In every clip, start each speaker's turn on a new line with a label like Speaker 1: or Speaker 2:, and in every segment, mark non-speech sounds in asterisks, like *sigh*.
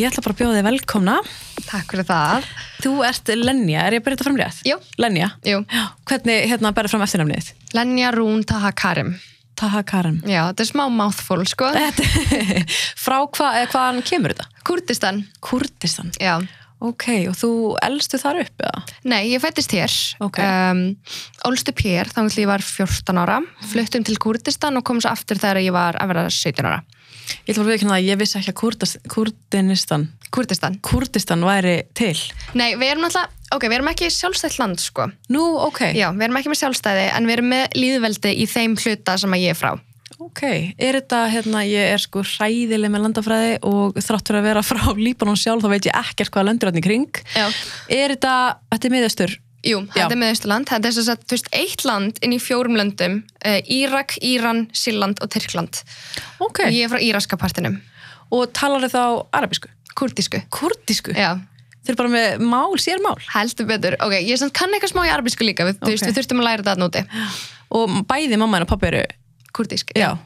Speaker 1: Ég ætla bara að bjóða þig velkomna.
Speaker 2: Takk fyrir það.
Speaker 1: Þú ert Lenja, er ég að byrja þetta fram rétt?
Speaker 2: Jú.
Speaker 1: Lenja?
Speaker 2: Jú.
Speaker 1: Hvernig hérna bærið fram eftirnafnið?
Speaker 2: Lenja Rún Taha Karim.
Speaker 1: Taha Karim.
Speaker 2: Já, þetta er smá mouthful, sko.
Speaker 1: Þetta, *laughs* frá hva, eða hvaðan kemur þetta?
Speaker 2: Kurdistan.
Speaker 1: Kurdistan.
Speaker 2: Já.
Speaker 1: Ok, og þú elstu þar upp eða?
Speaker 2: Nei, ég fættist hér.
Speaker 1: Ok.
Speaker 2: Um, ólst upp hér, þá ég var 14 ára. Fluttum til Kurdistan og kom svo aftur þegar ég var að vera 17 ára.
Speaker 1: Ég ætla að viðkynna það, ég vissi ekki að Kurdast, Kurdinistan,
Speaker 2: Kurdistan.
Speaker 1: Kurdistan væri til.
Speaker 2: Nei, við erum alltaf, ok, við erum ekki sjálfstætt land, sko.
Speaker 1: Nú, ok.
Speaker 2: Já, við erum ekki með sjálfstæði, en við erum með líðveldi í þeim hluta sem að ég er frá.
Speaker 1: Ok, er þetta, hérna, ég er sko hræðileg með landafræði og þrátt fyrir að vera *laughs* frá Líbanon sjálf þá veit ég ekkert hvaða löndur hann í kring.
Speaker 2: Já.
Speaker 1: Er þetta, þetta er miðastur?
Speaker 2: Jú,
Speaker 1: Já.
Speaker 2: þetta er Miðausturland. Þetta er svo að, þú veist, eitt land inn í fjórum löndum, uh, Írak, Íran, Sýrland og Tyrkland.
Speaker 1: Ok.
Speaker 2: Ég er frá íraska partinum,
Speaker 1: Og talar þið þá arabísku?
Speaker 2: kurdísku.
Speaker 1: Kurdísku?
Speaker 2: Já,
Speaker 1: Þeir eru bara með mál, sér mál.
Speaker 2: heldur betur. Ok, ég kann eitthvað smá í arabísku líka, við, þú veist, við þurftum að læra þetta að nóti.
Speaker 1: Og bæði mamma og pappi eru,
Speaker 2: Kurdísk,
Speaker 1: já.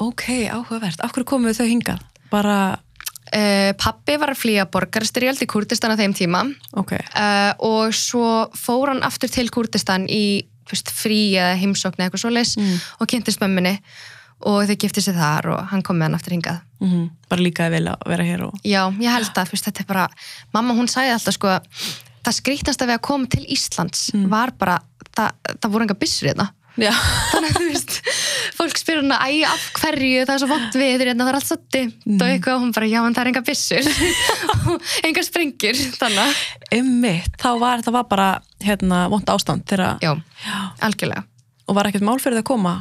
Speaker 1: Ok, áhugavert. Af hverju komuðu þau hingað? Bara,
Speaker 2: Uh, pappi var að flýja borgarstyrjöld í Kurdistan á þeim tíma
Speaker 1: ok.
Speaker 2: uh, og svo fór hann aftur til Kurdistan í veist, frí eða heimsókn eða eitthvað svoleiðis
Speaker 1: Mm.
Speaker 2: og kynntist mömminni og þau gifti sig þar og hann kom með hann aftur hingað.
Speaker 1: Mm Bara líkaði vel að vera hér og...
Speaker 2: Já, ég held að fyrst, þetta er bara, mamma hún sagði alltaf sko, það skrítnast að við að koma til Íslands var bara, það, það voru enga byssur hérna.
Speaker 1: Já.
Speaker 2: Þannig að þú veist, fólk spyrir hana, æ, af hverju, það er svo vond við, hérna, það er allt svo dimmt og eitthvað, og hún bara, já, en það er enga byssur *laughs* og enga sprengjur, þannig
Speaker 1: Einmitt, þá var þetta var bara, hérna, vond ástand þegar,
Speaker 2: já, algjörlega.
Speaker 1: og var ekkert mál fyrir það að koma.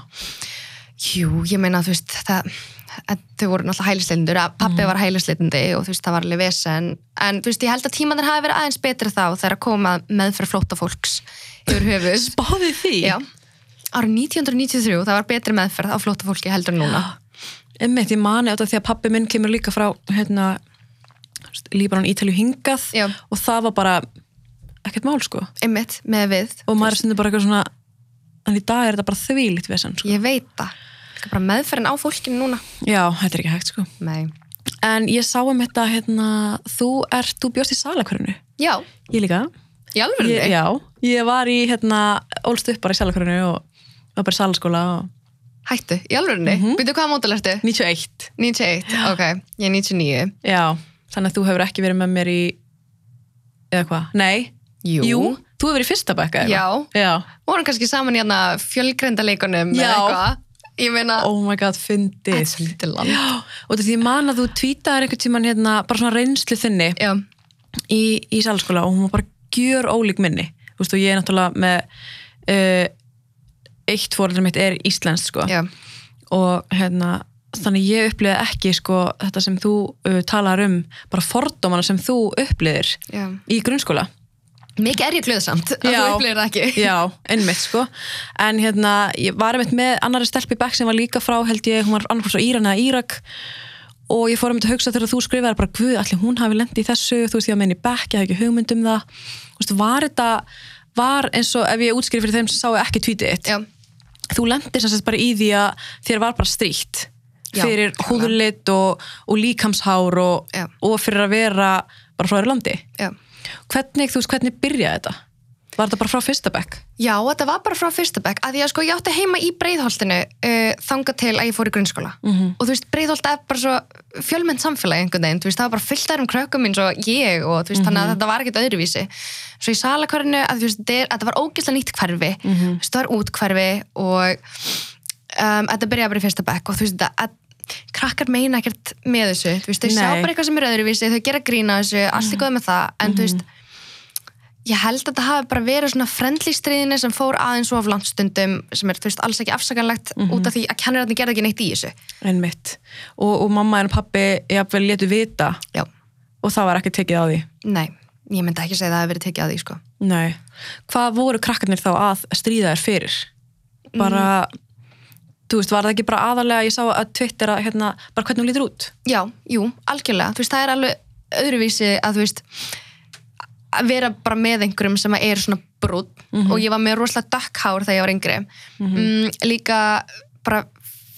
Speaker 2: Jú, ég meina, þú veist, það, að þau voru náttúrulega hælisleitundur, að pappi var hælisleitundi og þú veist, það var alveg vesen, en þú veist, ég held að tímanir hafi verið aðeins betri þá þegar að koma meðfyrir flóta fólks yfir höfuð.
Speaker 1: Báði því?
Speaker 2: Já, árið 1993 það var betri meðferð á flóta fólki heldur núna.
Speaker 1: Einmitt, ég mani þetta því að pappi minn kemur líka frá, hérna, Líbanon Ítalju hingað
Speaker 2: Já.
Speaker 1: og það var bara ekkert mál, sko.
Speaker 2: Einmitt, með við.
Speaker 1: Og maður stundum bara eitthvað svona, en í dag er þetta bara þvílíkt vesen, sko.
Speaker 2: Ég veit það. Bara meðferðin á fólkinu núna.
Speaker 1: Já, þetta er ekki hægt, sko.
Speaker 2: Nei.
Speaker 1: En ég sá um þetta, hérna, þú ert, þú bjóst í salakörunu.
Speaker 2: Já,
Speaker 1: Ég líka. Ég, já, ég var í, hérna, ólst upp bara í salakörunu og var bara salaskóla og
Speaker 2: Hættu, í alveg. Mm. -hmm. hvaða mótil ertu?
Speaker 1: 91.
Speaker 2: 91, ok. Ég er 99.
Speaker 1: Já, þannig að þú hefur ekki verið með mér í, eða hvað? Nei.
Speaker 2: Jú.
Speaker 1: þú hefur verið í fyrsta bekka eða
Speaker 2: Já.
Speaker 1: Já.
Speaker 2: Vorum kannski saman í hérna fjölgreindaleikunum
Speaker 1: Já.
Speaker 2: eða eitthvað. Ég meina,
Speaker 1: Oh my god,
Speaker 2: þetta er
Speaker 1: fyndið.
Speaker 2: svo lítið land.
Speaker 1: Já, og er því ég man að þú tvítaðir einhvern tíman hérna, bara svona reynslu þinni
Speaker 2: Já,
Speaker 1: í, í salskóla og hún var bara gjör ólík minni. Þú veist, og ég er náttúrulega með uh, eitt fóreldur mitt er íslenskt, sko.
Speaker 2: já,
Speaker 1: og hérna þannig ég upplýði ekki sko þetta sem þú uh, talar um bara fordómana sem þú upplýðir
Speaker 2: já.
Speaker 1: í grunnskóla
Speaker 2: Mikið er ég glöðsamt að
Speaker 1: Já.
Speaker 2: þú upplýðir það ekki. *laughs*
Speaker 1: já, einmitt sko en hérna, ég var einmitt með annari stelp í bekk sem var líka frá, held ég, hún var annarkvæmst frá Íran eða Írak og ég fór einmitt að hugsa þegar þú skrifaði bara, guð, allir hún hafi lendi í þessu, þú veist, ég með henni í bekk ég hafði ekki hugmynd um það, þú veist, var þetta var eins og, ef ég útskriði fyrir þeim sem sáu ekki tweetið þitt,
Speaker 2: Já,
Speaker 1: þú lendir sagt bara í því að þér var bara stríkt fyrir húðurlit og, og líkamshár og, og fyrir að vera bara frá þér landi
Speaker 2: já.
Speaker 1: hvernig, þú veist, hvernig byrjaði þetta? Var þetta bara frá fyrsta bekk?
Speaker 2: Já, þetta var bara frá fyrsta bekk að að sko ég átti heima í breiðholtinu uh, þanga til að ég fór í grunnskóla
Speaker 1: Mhm.
Speaker 2: og þú veist, breiðholt er bara svo fjölmennt samfélagi einhvern veginn, þú veist, það var bara fyllt þær um krökkum eins og ég og þú veist, þannig
Speaker 1: Mhm.
Speaker 2: að þetta var ekkert öðruvísi svo í salakvarinu, að þú veist, þetta þetta var ógeðslega nýtt hverfi,
Speaker 1: Mhm.
Speaker 2: þú veist, það var útkverfi og um, þetta byrjaði bara í fyrsta bekk og þú veist, að krakkar meina ekkert með þessu, þú veist, þau sjá bara eitthvað sem er öðruvísi, þau gera grína þessu, allt er góð með það, en þú veist ég held að þetta hafi bara verið svona friendly stríðinni sem fór aðeins svo af landstundum sem er, þú veist, alls ekki afsakanlegt út af því að kennararnir gerði ekki neitt í þessu
Speaker 1: Einmitt. Og, og mamma en pappi jafnvel letu vita
Speaker 2: Já,
Speaker 1: og það var ekki tekið á því.
Speaker 2: nei, ég myndi ekki segja að það hefði verið tekið að því, sko
Speaker 1: Nei. Hvað voru krakkarnir þá að stríða þér fyrir? Bara, þú veist, var það ekki bara aðalega, ég sá að Twitter að, hérna, bara hvernig hún lítur út?
Speaker 2: Já, jú, algjörlega, þú veist, það er alveg öðruvísi að þú veist að vera bara með einhverjum sem er svona brútt og ég var með rosalega dökkhár þegar ég var yngri. Mm, líka bara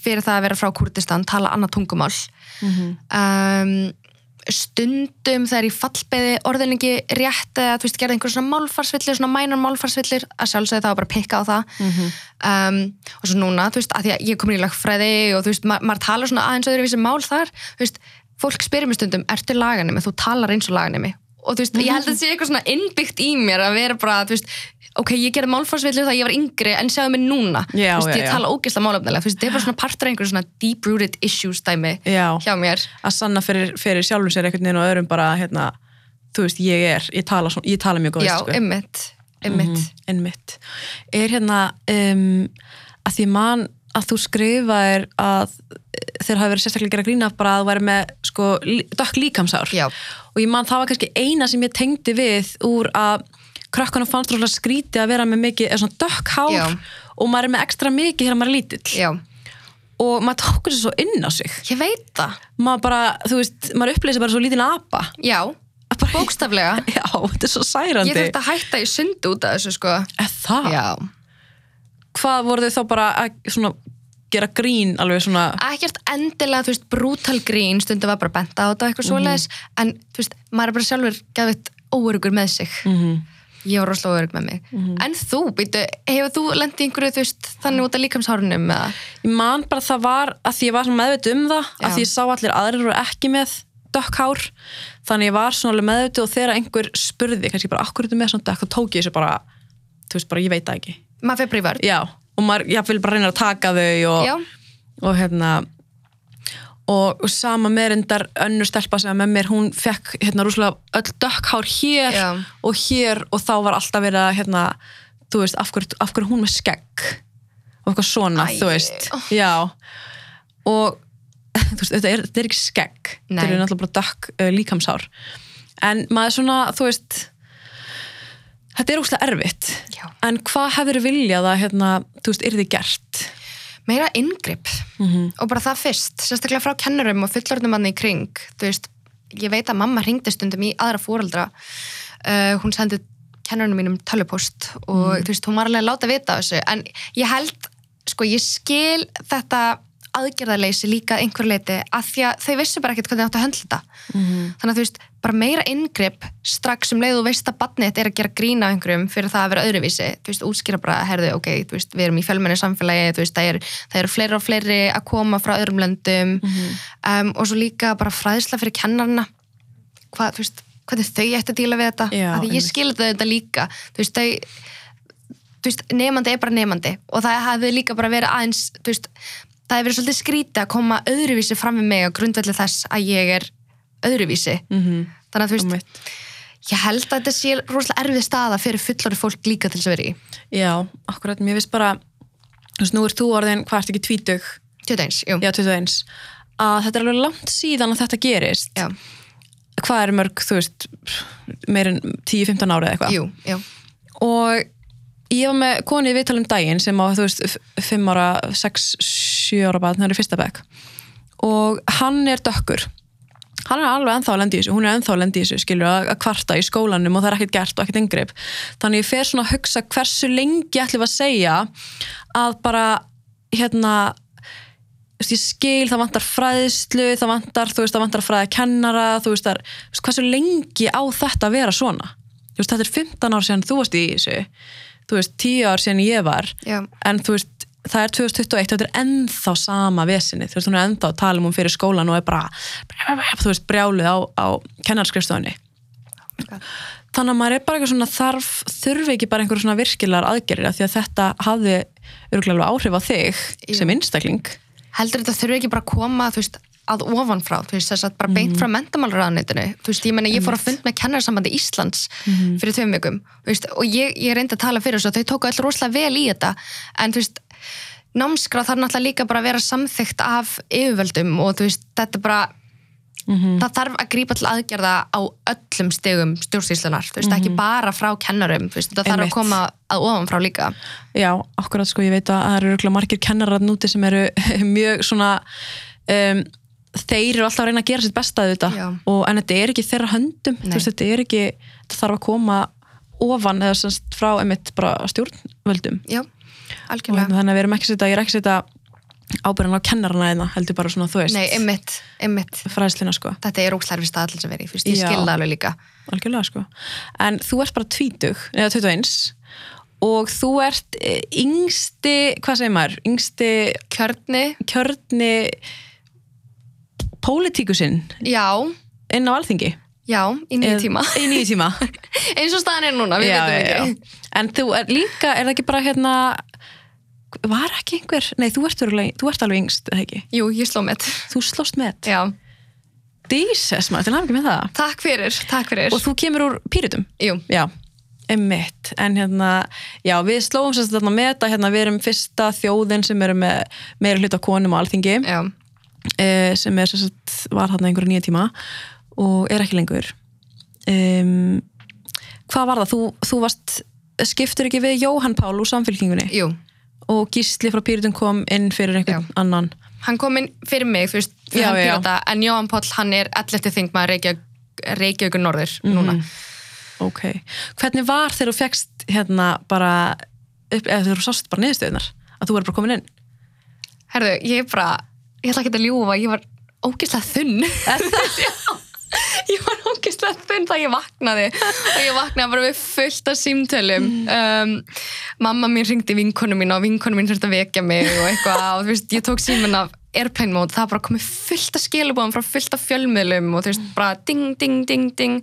Speaker 2: fyrir það að vera frá Kurdistan tala annað tungumál. Um, stundum þegar ég fallbeði orðinningi rétt eða þú veist, gerði einhver svona málfarsvillir, svona mænar málfarsvillir að sjálfsögðu það var bara pikka á það. Um, og svo núna, þú veist, að því að ég komin í lagfræði og þú veist, ma maður talar svona aðeins öðruvísi mál þar, þú veist, fólk spyrir mér stundum, ertu laganemi, þú talar eins og laganemi og þú veist, ég held að það sé eitthvað svona innbyggt í mér að vera bara, þú veist ok, ég gerði málfarsvillir þegar ég var yngri en sjáðu mig núna,
Speaker 1: Já,
Speaker 2: þú veist, ég
Speaker 1: já.
Speaker 2: tala ógeðslega málefnilega, þú veist, þetta er bara svona partur af einhverju svona deep-rooted issues dæmi
Speaker 1: Já.
Speaker 2: hjá mér.
Speaker 1: Að sanna fyrir, fyrir sjálfum sér einhvern veginn og öðrum bara hérna, þú veist, ég er, ég tala, svona, ég tala mjög góð
Speaker 2: Já,
Speaker 1: sko.
Speaker 2: ymmit, ymmit
Speaker 1: einmitt. Er hérna um, að því man að þú skrifaðir að þeir hafi verið sérstaklega gera grína bara að væri með sko, dökk líkamsár.
Speaker 2: Já.
Speaker 1: og ég man það var kannski eina sem ég tengdi við úr að krakkanum fannst rólega skrítið að vera með mikið eða svona dökk hár
Speaker 2: Já.
Speaker 1: og maður er með ekstra mikið þegar maður er lítill.
Speaker 2: Já,
Speaker 1: og maður tókur þessu svo inn á sig.
Speaker 2: Ég veit það.
Speaker 1: Maður bara, þú veist, maður upplýsir bara svo lítinn apa.
Speaker 2: Já,
Speaker 1: bara,
Speaker 2: bókstaflega. *laughs*
Speaker 1: Já, þetta er svo særandi.
Speaker 2: Ég þurfti að hætta í sund út af þessu sko.
Speaker 1: Er það?
Speaker 2: Já.
Speaker 1: Hvað voru þau þá bara að svona, gera grín alveg svona
Speaker 2: Ekkert endilega, þú veist, brútal grín stundum var bara benta á þetta og eitthvað svoleiðis en þú veist, maður er bara sjálfur gæðvitt óörugur með sig.
Speaker 1: Mhm.
Speaker 2: Ég var rosalega óörug með mig. En þú, býtu, hefur þú lendið einhverju, þú veist, þannig út af líkamshárunum eða?
Speaker 1: Ég man bara að það var að því ég var meðviti um það
Speaker 2: Já.
Speaker 1: að því ég sá allir aðrir voru ekki með dökk hár þannig ég var svona alveg meðviti og þegar einhver spurði kannski bara akkur er þetta með svona dökk? þá tók ég þessu bara, þú veist bara ég veit það ekki.
Speaker 2: Maður fyrir vörð
Speaker 1: Já, og maður, vil bara reyna að taka þau og, og hérna og sama með reyndar önnur stelpa sem með mér, hún fekk hérna rúslega öll dökk hár hér
Speaker 2: Já.
Speaker 1: og hér og þá var alltaf verið að hérna, þú veist, af hverju, af hverju er hún með skegg? Og eitthvað svona,
Speaker 2: Æ.
Speaker 1: þú veist. Já. Og *laughs* þú veist, þetta er, þetta er ekki skegg. Þetta er náttúrulega bara dökk uh, líkamsár en maður svona, þú veist þetta er úrslega erfitt.
Speaker 2: Já.
Speaker 1: en hvað hefur viljað að hérna, þú veist, er þið gert?
Speaker 2: Meira inngrip. Og bara það fyrst, sérstaklega frá kennurum og fullorðnum manni í kring. Þú veist, ég veit að mamma ringdi stundum í aðra fóreldra uh, hún sendi kennurinn mínum tölupost og þú veist, hún var alveg að láta vita þessu. En ég held, sko, ég skil þetta aðgerðarleysi líka einhver leiti að því að þau vissu bara ekkert hvernig þau áttu að höndla þetta. Þannig að þú veist, bara meira inngrip strax um leið og veist að badnið er að gera grína einhverjum fyrir það að vera öðruvísi. Þú veist, útskýra bara, herðu, ok, þú veist, við erum í fjölmenni samfélagi, þú veist, það eru er fleiri og fleiri að koma frá öðrum löndum. Um, og svo líka bara fræðsla fyrir kennarna hvað, þú veist, hvernig þau ætti að díla við þetta.
Speaker 1: Já,
Speaker 2: að því ég
Speaker 1: einmitt.
Speaker 2: skil þetta líka. Þú veist, þau veist, nefandi er bara nefandi og það hefði líka bara verið aðeins veist, það hefði verið svolítið skrítið að koma öðruvísi fram með mig á grundvelli þess að ég er öðruvísi.
Speaker 1: Mm
Speaker 2: þannig að þú veist,
Speaker 1: -hmm.
Speaker 2: ég held að þetta sé rosalega erfið staða fyrir fullorði fólk líka til þess að vera í.
Speaker 1: Já, akkurat, mér finnst bara þú veist, nú er þú orðin, hvað ert ekki tvítug?
Speaker 2: 21, jú,
Speaker 1: já, 21 að þetta er alveg langt síðan að þetta gerist.
Speaker 2: Já,
Speaker 1: hvað er mörg, þú veist meirinn 10-15 árið eitthvað?
Speaker 2: Jú, jú.
Speaker 1: og ég var með koni í viðtalum daginn sem á, þú veist, 5 ára 6-7 ára bað, það er fyrsta bekk. Og hann er dökkur. Hann er alveg ennþá að lendi í þessu, hún er ennþá að lendi í þessu skilur að, kvarta í skólanum og það er ekkert gert og ekkert yngreip þannig ég fer svona að hugsa hversu lengi ætlum að segja að bara hérna ég skil, það vantar fræðslu það vantar, þú veist, það vantar fræða kennara þú veist, það er, hversu lengi á þetta að vera svona? Veist, þetta er 15 ár síðan þú veist, 10 ár síðan ég var
Speaker 2: Já.
Speaker 1: en þú veist, það er 2021 þetta er ennþá sama vesinni þú veist, hún er ennþá að tala um hún fyrir skólan og er bara þú veist, brjálið á, á kennarskrifstofunni
Speaker 2: Ok.
Speaker 1: þannig að maður er bara eitthvað svona þarf þurfi ekki bara einhver svona virkilegar aðgerir af því að þetta hafði örgulega áhrif á þig sem einstakling
Speaker 2: heldur þetta þurfi ekki bara að koma þú veist, að ofanfrá, þú veist, þess að bara beint frá mentamálraðanitinu, þú veist, ég menna ég fór að fund með kennarsambandi Íslands fyrir tveim vikum, þú veist, og ég, ég reyndi að tala fyrir þessu og þau tóku allur rosalega vel í þetta. En þú veist, námskrá þarf náttúrulega líka bara að vera samþykkt af yfirvöldum og þú veist, þetta bara það þarf að grípa til aðgerða á öllum stegum stjórnsýslunar, þú veist, ekki bara frá kennarum, þú veist, þarf
Speaker 1: Einmitt.
Speaker 2: að koma að ofanfrá líka.
Speaker 1: Já, akkurat sko, ég veit að það eru margir kennarar núti sem eru *laughs* mjög svona um, þeir eru alltaf að reyna að gera sitt besta þetta og en þetta er ekki þeirra höndum veist, þetta er ekki, þetta þarf að koma ofan eða semst frá emitt bara stjórnvöldum.
Speaker 2: Já,
Speaker 1: og
Speaker 2: algjörlega.
Speaker 1: þannig að við erum ekki að setja, ég er ekki setja ábyrðan á kennarana eða heldur bara svona, þú veist,
Speaker 2: Nei, ymmit, ymmit
Speaker 1: fræðslina sko,
Speaker 2: Þetta er stað allir sem veri, þú veist, ég
Speaker 1: Já.
Speaker 2: skil það alveg líka.
Speaker 1: Algjörlega sko. En þú ert bara tvítug, eða 21 og þú ert eh, yngsti, hvað segir maður? Yngsti
Speaker 2: Kjörni,
Speaker 1: kjörni pólitíkusinn inn á alþingi?
Speaker 2: Já, í nýju tíma.
Speaker 1: Í nýju tíma. *laughs*
Speaker 2: Eins og staðan er núna, við
Speaker 1: já,
Speaker 2: veitum ekki.
Speaker 1: já. en þú er líka, er það ekki bara hérna var ekki einhver nei, þú ert, örugglega- þú ert alveg yngst, eða ekki?
Speaker 2: Jú, ég sló mitt
Speaker 1: þú slóst með,
Speaker 2: Já,
Speaker 1: díses maður, til ekki með það.
Speaker 2: Takk fyrir, takk fyrir.
Speaker 1: Og þú kemur úr pýritum
Speaker 2: Jú,
Speaker 1: já, emmitt en hérna, já, við slóum sérst þarna með þetta, hérna, við erum fyrsta þjóðin sem eru með meira hluta konum á alþingi.
Speaker 2: Já,
Speaker 1: eh, sem er sérst, var þarna einhverja nýja tíma og er ekki lengur um, hvað var það? Þú, þú varst skiptur ekki við Jóhann Pál úr samfélkingunni
Speaker 2: jú
Speaker 1: og Gísli frá Pýritum kom inn fyrir einhvern
Speaker 2: Já.
Speaker 1: annan
Speaker 2: Hann kom inn fyrir mig, veist, fyrir
Speaker 1: Já,
Speaker 2: hann
Speaker 1: já.
Speaker 2: en Jóhann Páll, hann er 11. þingmaður Reykjavík, Reykjavíkur norður núna
Speaker 1: ok, hvernig var þegar þú fegst hérna bara upp, eða þegar þú sást bara niðurstöðunar að þú verður bara komin inn
Speaker 2: Herðu, ég er bara, ég ætla ekki að ljúfa, ég var ógeðslega þunn. *laughs* ég var ógeðslega þunn þegar ég vaknaði og ég vaknaði bara við fullt af símtölum. Um, mamma mín ringdi vinkonu mín og vinkonu mín þurfti að vekja mig og eitthvað og þú veist, ég tók síminn af airplane mode, það bara komið fullt af skilabóðum frá fullt af fjölmiðlum og þú veist, bara ding, ding, ding, ding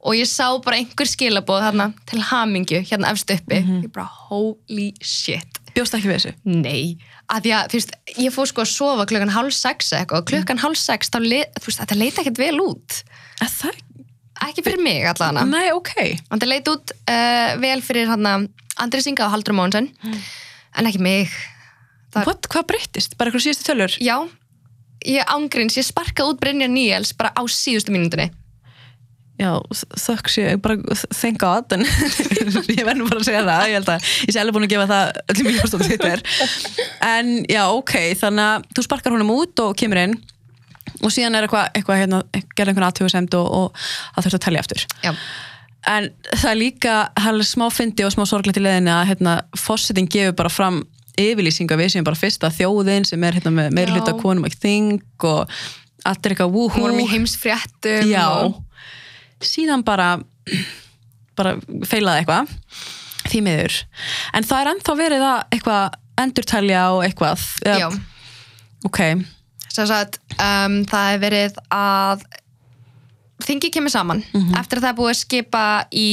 Speaker 2: og ég sá bara einhver skilabóð þarna til hamingju, hérna efst uppi. Ég bara, holy shit.
Speaker 1: bjóst ekki við þessu
Speaker 2: Nei, að því að, þú veist, ég fór sko að sofa klukkan hálf sex eitthvað og klukkan hálf sex, þá, le, þú veist, þetta leita ekkert vel út.
Speaker 1: Er það,
Speaker 2: Ekki fyrir mig allavega.
Speaker 1: nei, ok
Speaker 2: Þetta leit út uh, vel fyrir hann Andri Singa og Haldur Mónsen, en ekki mig. Það-
Speaker 1: What, hvað breyttist? bara eitthvað síðustu tölur
Speaker 2: Já, ég ángríns, ég sparkaði út Brynjar Níels bara á síðustu mínúndinni.
Speaker 1: Já, þökk sé, bara thank god en *laughs* ég verður bara að segja það ég held að ég sé alveg búin að gefa það öllum í hjárstóðu Twitter en já, ok, þannig að þú sparkar honum út og kemur inn og síðan er eitthvað, eitthvað hérna, gerða einhvern aðtöfusemd og, og það þurft að telja aftur.
Speaker 2: Já,
Speaker 1: en það er líka það er smá fyndi og smá sorglegt í leðinni að hérna, fósitting gefur bara fram yfirlýsinga við sem bara fyrsta þjóðin sem er hérna, með meiri hluta
Speaker 2: Já.
Speaker 1: konum og allt er eitthvað wúhú síðan bara bara feilaði eitthvað því miður. En það er ennþá verið að eitthvað endurtelja og eitthvað
Speaker 2: já.
Speaker 1: ok,
Speaker 2: sem sagt, um, það hefur verið að þingi kemur saman eftir að það er búið að skipa í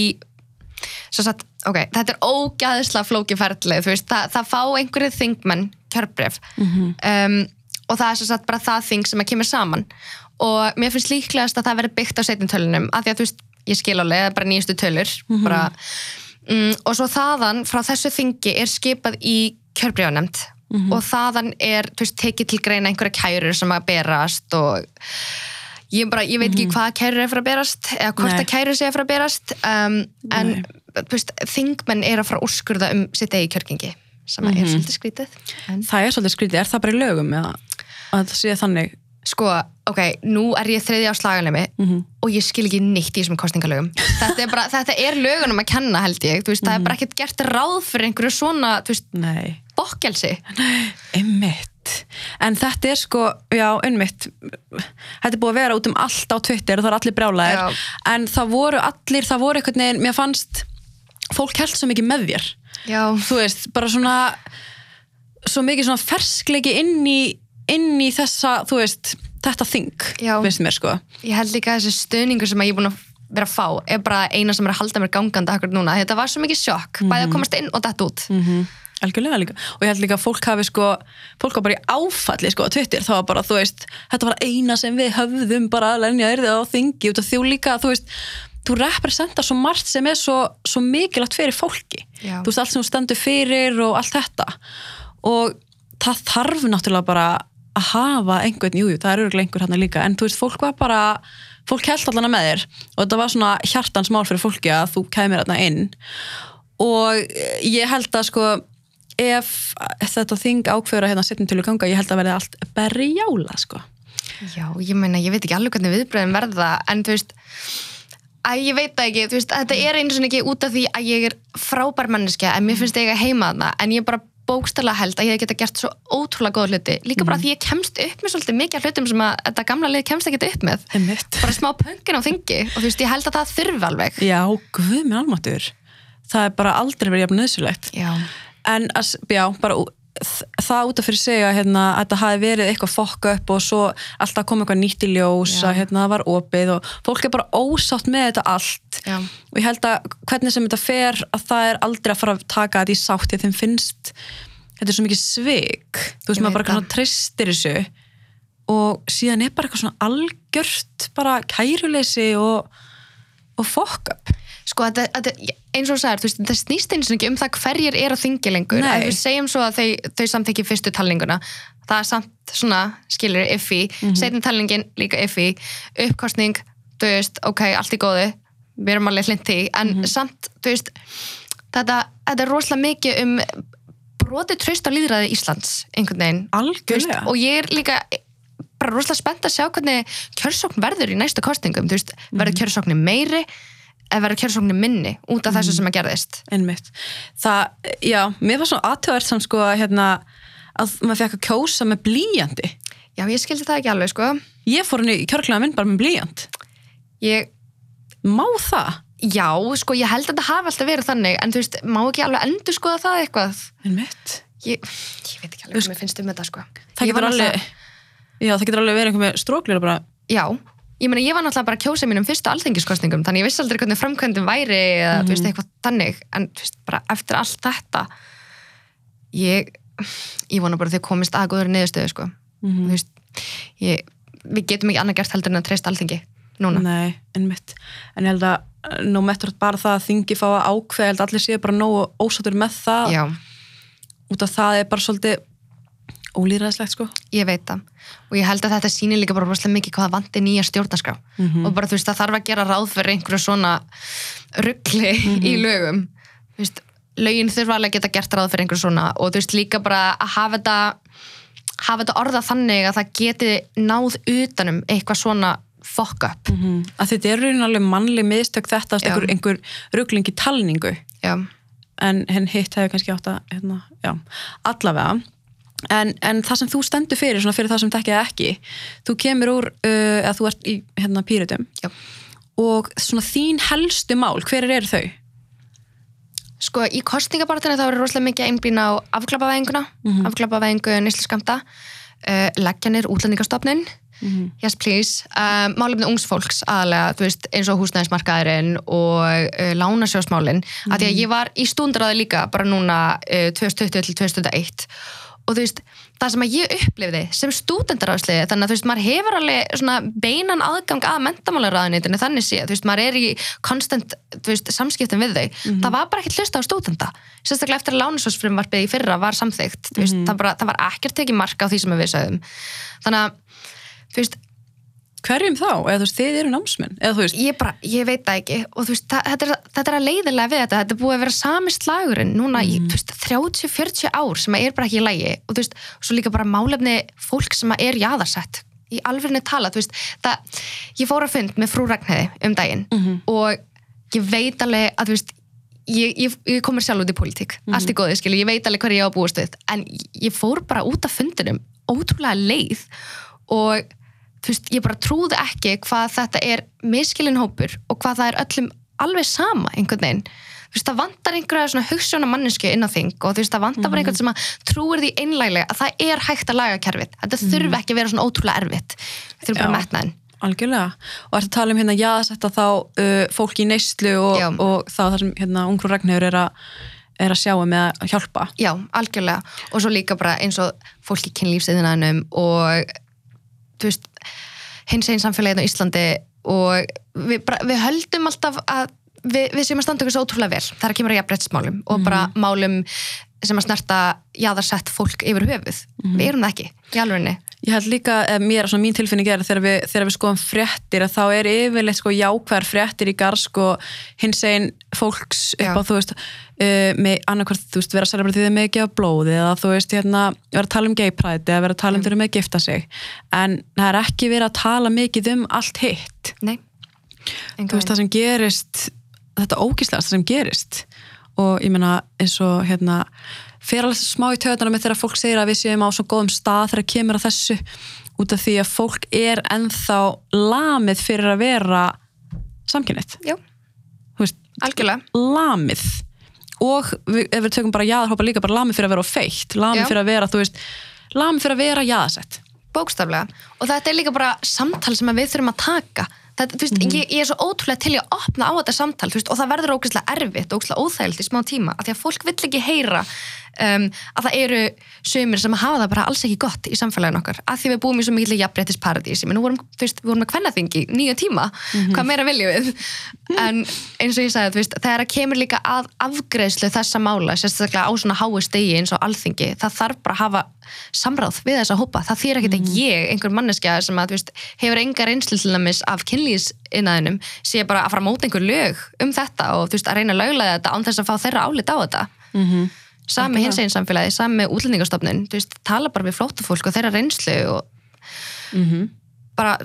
Speaker 2: sem sagt, ok, þetta er ógæðislega veist, það, það fá einhverju þingmenn kjörbref um, og það er sem sagt bara það þing sem að kemur saman og mér finnst líklegast að það verið byggt á setjum tölunum, af því að þú veist, ég skil alveg, það er bara nýjastu tölur bara, um, og svo þaðan frá þessu þingi er skipað í kjörbrífanemnd og þaðan er þú veist, tekið til greina einhverja kærur sem að berast og ég, bara, ég veit ekki hvað kærur er fyrir að berast eða hvort
Speaker 1: Nei.
Speaker 2: að kærur sé fyrir að berast um, en veist, þingmenn er að fara að úrskurða um sitt eigi kjörgengi sem er svolítið skrítið en
Speaker 1: það er svolítið skrítið, er það bara í lögum eða að það sé þannig?
Speaker 2: Sko, ok, nú er ég þriði á slaganlemi
Speaker 1: Mhm.
Speaker 2: og ég skil ekki neitt í þessum kostningalögum þetta er, bara, *laughs* þetta er lögunum að kenna held ég. Þú veist, það er bara ekkert gert ráð fyrir einhverju svona þú veist,
Speaker 1: nei,
Speaker 2: bokkelsi.
Speaker 1: Einmitt. En þetta er sko, já, einmitt. Þetta er búið að vera út um allt á Twitter og það er allir brjálæðir.
Speaker 2: Já.
Speaker 1: en það voru allir, það voru einhvern veginn mér fannst, fólk held svo mikið með þér.
Speaker 2: Já,
Speaker 1: þú veist, bara svona svo mikið svona ferskleiki inn í, inn í þessa, þú veist þetta þing, finnst mér sko.
Speaker 2: Ég held líka þessi stöðningur sem ég er búin að vera að fá er bara eina sem er að halda mér gangandi akkur núna, þetta var svo mikið sjokk bæði að komast inn og dætt út.
Speaker 1: Algjörlega líka, og ég held líka að fólk hafi sko fólk var bara í áfalli sko á Twitter. Það var bara, þú veist, þetta var eina sem við höfðum bara að lenja þér á þingi út af þú líka, þú veist þú representar svo margt sem er svo, svo mikilvægt fyrir fólki,
Speaker 2: Já.
Speaker 1: þú veist allt sem þú stendur fyrir og allt þetta. Og það þarf náttúrulega bara að hafa einhvern, jú, jú, það er örgulega einhver hann líka, en þú veist, fólk var bara fólk held allan með þér og þetta var svona hjartans mál fyrir fólki að þú kæmir þarna inn og ég held að sko ef þetta þing ákveður að hérna setjum til að ganga, ég held að verði allt berjála sko.
Speaker 2: já, ég meina, ég veit ekki alveg hvernig viðbröðin verða en þú veist að ég veit það ekki, þú veist, þetta er einu svona ekki út af því að ég er frábær manneskja en mér finnst ég að heima þarna en ég bara bókstæla held að ég geta gert svo ótrúlega góða hluti. Líka bara því ég kemst upp með svolítið mikið hlutum sem að þetta gamla lið kemst ekki upp með.
Speaker 1: Einmitt.
Speaker 2: bara smá pöngin á þingi og þú veist, ég held að það þurfi alveg.
Speaker 1: Já, guð minn almáttur það er bara aldrei verið jafn nöðsulegt en að, já, bara það út af fyrir að hérna, að þetta hafi verið eitthvað fokk upp og svo alltaf kom eitthvað nýtt í ljós að hérna, það var opið og fólk er bara ósátt með þetta allt.
Speaker 2: Já,
Speaker 1: og ég held að hvernig sem þetta fer að það er aldrei að fara að taka þetta í sátt því þeim finnst þetta er svo mikið svik. Þú veist maður bara
Speaker 2: það.
Speaker 1: svona treystir þessu og síðan er bara eitthvað svona algjört bara kæruleysi og, og fokk upp.
Speaker 2: Sko þetta, eins og þú veist, þetta snýst eins og ekki um það hverjir er á þingi lengur.
Speaker 1: Nei.
Speaker 2: ef við segjum svo að þau, þau samþykki fyrstu talninguna það er samt svona, skilur, iffi mm -hmm. talningin líka iffi uppkostning, þú veist, ok, allt í góðu. Við erum alveg hlindi en samt, þú veist þetta, þetta er rosalega mikið um brotið tröst á líðræði Íslands einhvern veginn. Veist, og ég er líka bara rosalega spennt að sjá hvernig kjörsókn verður í næstu kostningum, þú veist, verður kjörsóknin meiri eða verður kjörsóknin minni út af þessu sem að gerðist.
Speaker 1: Einmitt. Það, já, mér var svona aðtöðvært samt sko hérna að maður fekk að kjósa með blíjandi
Speaker 2: Já, ég skildi það ekki alveg, sko.
Speaker 1: Ég fór henni í kjörklega minn bara með blíjand
Speaker 2: ég,
Speaker 1: má það?
Speaker 2: Já, sko, ég held að þetta hafi alltaf verið þannig en þú veist, má ekki alveg endur skoða það eitthvað?
Speaker 1: Einmitt.
Speaker 2: Ég, ég veit ekki alveg hvað mér finnst um þetta, sko.
Speaker 1: það getur alveg
Speaker 2: náttúrulega-
Speaker 1: já, það getur alveg verið einhver með stróklir
Speaker 2: Já, ég meina, ég var náttúrulega bara að kjósa mínum fyrstu alþengiskostningum, þannig ég vissi aldrei hvernig framkvæmdin væri eða, þú veist, eitthvað þannig. En, þú veist, bara eftir allt þetta ég ég vona bara þau komist að góður niðurstöðu, sko. Þú veist, ég, við getum ekki annað gert heldur en að treysta alþengi núna.
Speaker 1: Nei, einmitt. En ég held að uh, nú mettur bara það að þingi fá að ákveða, allir séu bara nógu ósáttur með það,
Speaker 2: Já,
Speaker 1: út af það er bara svolítið ólýræðislegt, sko.
Speaker 2: ég veit það. Og ég held að þetta sýnir líka bara rosalega mikið hvað það vanti nýja stjórnarskrá. Og bara þú veist það þarf að gera ráð fyrir einhverju svona ruggli í lögum. Þú veist, lögin þurfa alveg að geta gert ráð fyrir einhverju svona. Og þú veist líka bara að hafa þetta hafa þetta orða þannig að það geti náð utanum eitthvað svona fuck up.
Speaker 1: Mm. Að þetta er raunin alveg mannleg miðstök þetta,
Speaker 2: Já.
Speaker 1: einhver, einhver ruggling í talningu,
Speaker 2: já,
Speaker 1: en hitt hefur kannski átt að, hérna, allavega. En, en það sem þú stendur fyrir, svona fyrir það sem þekkið ekki, þú kemur úr, uh, að þú ert í hérna, pýritum og svona þín helstu mál, hver eru þau?
Speaker 2: Sko, í kostningabartinu þá er rosalega mikið einblýna á afklapavæðinguna, mm -hmm. afklapavæðingu nýsluskammta, uh, leggjanir útlendingastofnin, yes please, um, málefni ungs fólks aðalega, þú veist, eins og húsnæðismarkaðurinn og uh, lánasjósmálin, mm að því að ég var í stúndraði líka bara núna uh, 2020 til 2001 og þú veist, það sem að ég upplifði sem stúdendaráðsliði, þannig að þú veist, maður hefur alveg svona beinan aðgang að mentamálaráðunitinu, þannig sé, þú veist, maður er í konstant, þú veist, samskiptum við þau. Það var bara ekkert hlusta á stúdenda sérstaklega eftir að lánasósfrumvarpið í fyrra var samþykkt þú veist, það, bara, það var ekkert tekið marka á því sem við sögum þannig að, þú veist,
Speaker 1: Hverjum þá? Eða þú veist, þið eru námsmenn? Eða veist,
Speaker 2: ég bara, ég veit það ekki. Og þú veist, það, þetta, er, þetta er að leiðilega við þetta. Þetta er búið að vera sami slagurinn núna veist, 30-40 ár sem er bara ekki í lægi og þú veist, svo líka bara málefni fólk sem er jaðarsett. Í alvegni tala, þú veist, það ég fór að fund með frú Ragnheiði um daginn og ég veit alveg að þú veist Ég, ég, ég komur sjálf út í pólitík, allt í góði skilu, ég veit alveg hvað ég á að búast við. En ég fór bara út af fundinum ótrúlega leið og þú veist, ég bara trúði ekki hvað þetta er miskilin hópur og hvað það er öllum alveg sama einhvern veginn þú veist, það vantar einhverja svona hugssjóna mannesku inn á þing og þú veist, það vantar bara einhvern sem að trúir því einlæglega að það er hægt að laga kerfið þetta þurfi ekki að vera svona ótrúlega erfitt þurfi bara
Speaker 1: Já.
Speaker 2: metnaðin
Speaker 1: algjörlega. Og ertu að tala um hérna jaðasetta þá uh, fólk í neyslu og,
Speaker 2: Já.
Speaker 1: og þá það sem hérna ungrú Ragnhjör er að er að sjá um með að hjálpa.
Speaker 2: Já, algjörlega og svo líka bara eins og fólk í kynlífsiðinanum og þú veist hins einn samfélagið á Íslandi og við, bara, við höldum alltaf að við, við séum að standa okkur svo ótrúlega vel þar að kemur að jafnbrettsmálum og bara málum sem að snerta jaðarsett fólk yfir höfuð. Við erum það ekki í alvegni.
Speaker 1: Ég held líka, eh, mér, svona mín tilfinning er að þegar við, þegar við skoðum fréttir að þá er yfirleitt sko jákvæðar fréttir í garð sko hins einn fólks upp
Speaker 2: Já.
Speaker 1: á þú veist uh, með annarkvært, þú veist, vera að selja bara því þau með ekki að blóði eða þú veist, hérna, vera að tala um gay pride eða vera að tala um þau með að gifta sig. En það er ekki verið að tala mikið um allt hitt.
Speaker 2: Nei.
Speaker 1: þú veist, það sem gerist þetta ógíslega það sem gerist. Og ég meina eins og hérna fer alveg smá í töðunum með þegar fólk segir að við séum á svo góðum stað þegar kemur að þessu út af því að fólk er ennþá lamið fyrir að vera samkynnið
Speaker 2: Já,
Speaker 1: veist,
Speaker 2: algjörlega.
Speaker 1: lamið og við, ef við tökum bara jaðarhópa líka bara lamið fyrir að vera feitt lamið
Speaker 2: Já.
Speaker 1: fyrir að vera, þú veist lamið fyrir að vera jaðasett
Speaker 2: bókstaflega. Og þetta er líka bara samtal sem við þurfum að taka. Þetta, veist, ég, ég er svo ótrúlega til að opna á þetta samtal veist, og það verður ógeðslega erfitt og ógeðslega óþægilt í smá tíma af því að fólk vill ekki heyra um, að það eru sömur sem hafa það bara alls ekki gott í samfélaginu okkar. Af því við búum í svo mikil jafnréttis paradís við vorum, með kvennaþingi nýja tíma. Hvað meira viljum við? En eins og ég sagði, þú veist, þegar það kemur líka að afgreðslu þessa mála sérstaklega á svona háu stegi eins og alþingi það þarf bara að hafa samráð við þessa hópa, það þýr ekki að ég einhver manneskja sem að, veist, hefur enga reynslu til dæmis af kynlýsinnaðinum sé bara að fara að móta einhver lög um þetta og veist, að reyna að löglega þetta án þess að fá þeirra álit á þetta.
Speaker 1: Mm -hmm.
Speaker 2: Sami hins einn samfélagi, sami útlendingastofnun þú veist, tala bara við flóttafólk og þeirra reynslu og bara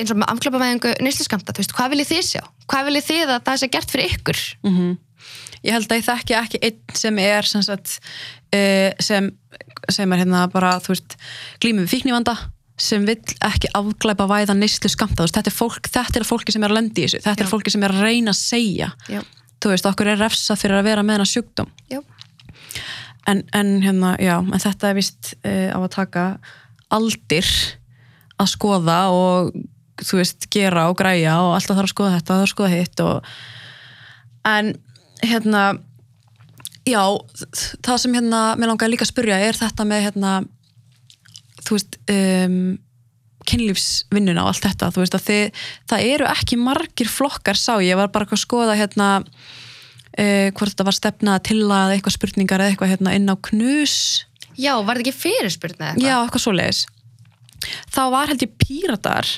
Speaker 2: eins og með afklöpavæðingu nýsliskamta, þú veist, hvað viljið þið sjá? Hvað viljið þið að það sé gert fyrir ykkur?
Speaker 1: ég held að ég þekki ekki einn sem er sem, sagt, uh, sem, sem er hérna bara þú veist, glímið við fíknivanda sem vill ekki afglæpa væða neyslu skamta, þetta er fólk, þetta er fólki sem er að lendi í þessu, þetta
Speaker 2: Já.
Speaker 1: er fólki sem er að reyna að segja,
Speaker 2: Já,
Speaker 1: þú veist, okkur er refsað fyrir að vera með hennar sjúkdóm
Speaker 2: já,
Speaker 1: en, en hérna, já, en þetta er vist uh, á að taka aldir að skoða og þú veist, gera og græja og alltaf þarf að skoða þetta, þarf að skoða hitt og en hérna já, það sem hérna mér langaði líka að spyrja er þetta með hérna þú veist um, kynlífsvinnuna og allt þetta þú veist að þið, það eru ekki margir flokkar sá, ég var bara að skoða hérna uh, hvort þetta var stefna til að eitthvað spurningar eða eitthvað hérna inn á knus
Speaker 2: já, var þetta ekki fyrirspurn eða
Speaker 1: já, eitthvað? svoleiðis. Þá var held ég píratar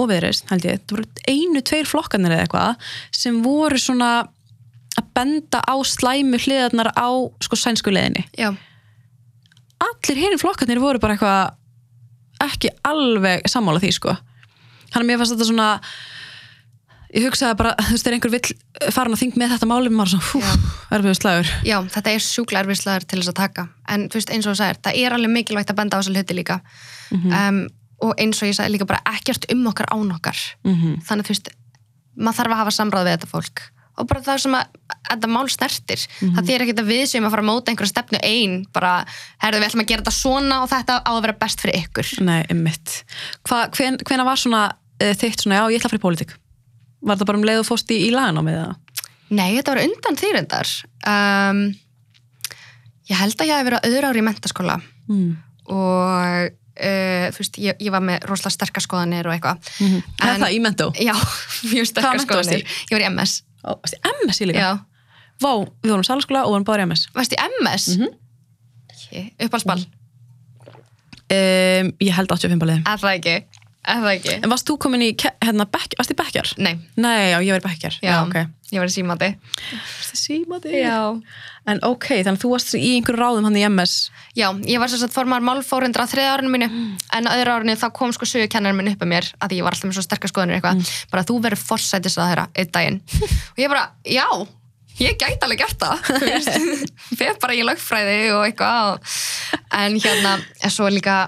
Speaker 1: og viðreist held ég, það voru einu, tveir flokkanir eða eitthvað sem voru svona að benda á slæmu hliðarnar á sko sænsku leiðinni.
Speaker 2: Já,
Speaker 1: allir hérna flokkarnir voru bara eitthvað ekki alveg sammála því sko. Hann að mér fannst þetta svona ég hugsaði bara, þú veist, þegar einhver vill fara að þing með þetta málum, maður svona, hú, erfiðu slagur.
Speaker 2: Já, þetta er sjúkla erfislaður til þess að taka. En þú veist, eins og þú sagðir, það er alveg mikilvægt að benda á þessa hluti líka. Um, og eins og ég sagði líka bara ekkert um okkar án okkar.
Speaker 1: Mm
Speaker 2: þannig þú veist, maður þarf að hafa samráð við þetta fólk. Og bara það sem að þetta mál snertir, það þýr ekkert að við sem að fara að móta einhverja stefnu ein bara, herðu við ætlum að gera þetta svona og þetta á að vera best fyrir ykkur.
Speaker 1: Nei, einmitt. Hva, hven, Hvena var svona uh, þitt svona, já, ég ætla að fara í pólitík Var það bara um leið og fóst í, í lagan á mig það?
Speaker 2: Nei, þetta var undan þýrindar um, ég held að ég hef verið á öðru ári í mentaskóla
Speaker 1: Mm.
Speaker 2: og uh, þú veist, ég, ég var með rosalega sterkar skoðanir og eitthvað
Speaker 1: Mm -hmm.
Speaker 2: En-
Speaker 1: það í mentó?
Speaker 2: já, *laughs* mjög sterkar
Speaker 1: í?
Speaker 2: skoðanir ég var í MS
Speaker 1: Ó, varstu í MS í líka?
Speaker 2: já,
Speaker 1: Vá, við vorum salaskóla og vorum bara í MS
Speaker 2: varst í MS? Mm -hmm. uppálsball,
Speaker 1: um, Ég held 85 baliði
Speaker 2: er það ekki það ekki?
Speaker 1: En varst þú komin í, hérna, bekk, varst í bekkjar?
Speaker 2: Nei,
Speaker 1: Nei, já, ég var í bekkjar.
Speaker 2: Já,
Speaker 1: ok.
Speaker 2: Ég var í símati.
Speaker 1: Varstu símati? En ok, þannig að þú varst í einhverju ráðum hann í MS
Speaker 2: Já, ég var sagt formar málfórundra á þriða árinu mínu. En á öðru árinu þá kom sko sögukennarinn minn upp að mér að ég var alltaf með svo sterkar skoðanir eitthvað. Bara þú verður forsætis að þeirra einn daginn. *laughs* Og ég bara, já, ég gæti alveg gert það. *laughs* Fer bara í lögfræði og eitthvað. En hérna, er svo líka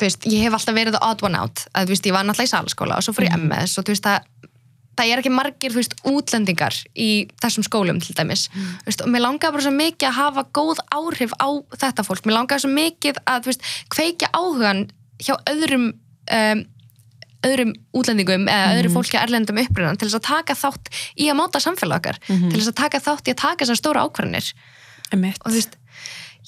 Speaker 2: veist, ég hef alltaf verið the odd one out að þú veist, ég var náttúrulega í salaskóla og svo fór ég MS og þú veist, það það er ekki margir, þú veist, útlendingar í þessum skólum til dæmis. Mm. veist, og mér langaði bara svo mikið að hafa góð áhrif á þetta fólk, mér langaði svo mikið að, þú veist, kveikja áhugan hjá öðrum um, öðrum útlendingum eða öðru fólki að erlendum upprunnan til þess að taka þátt í að máta samfélag okkar, til þess að taka þátt í að taka þessar stóra ákvarðanir. Og þú veist,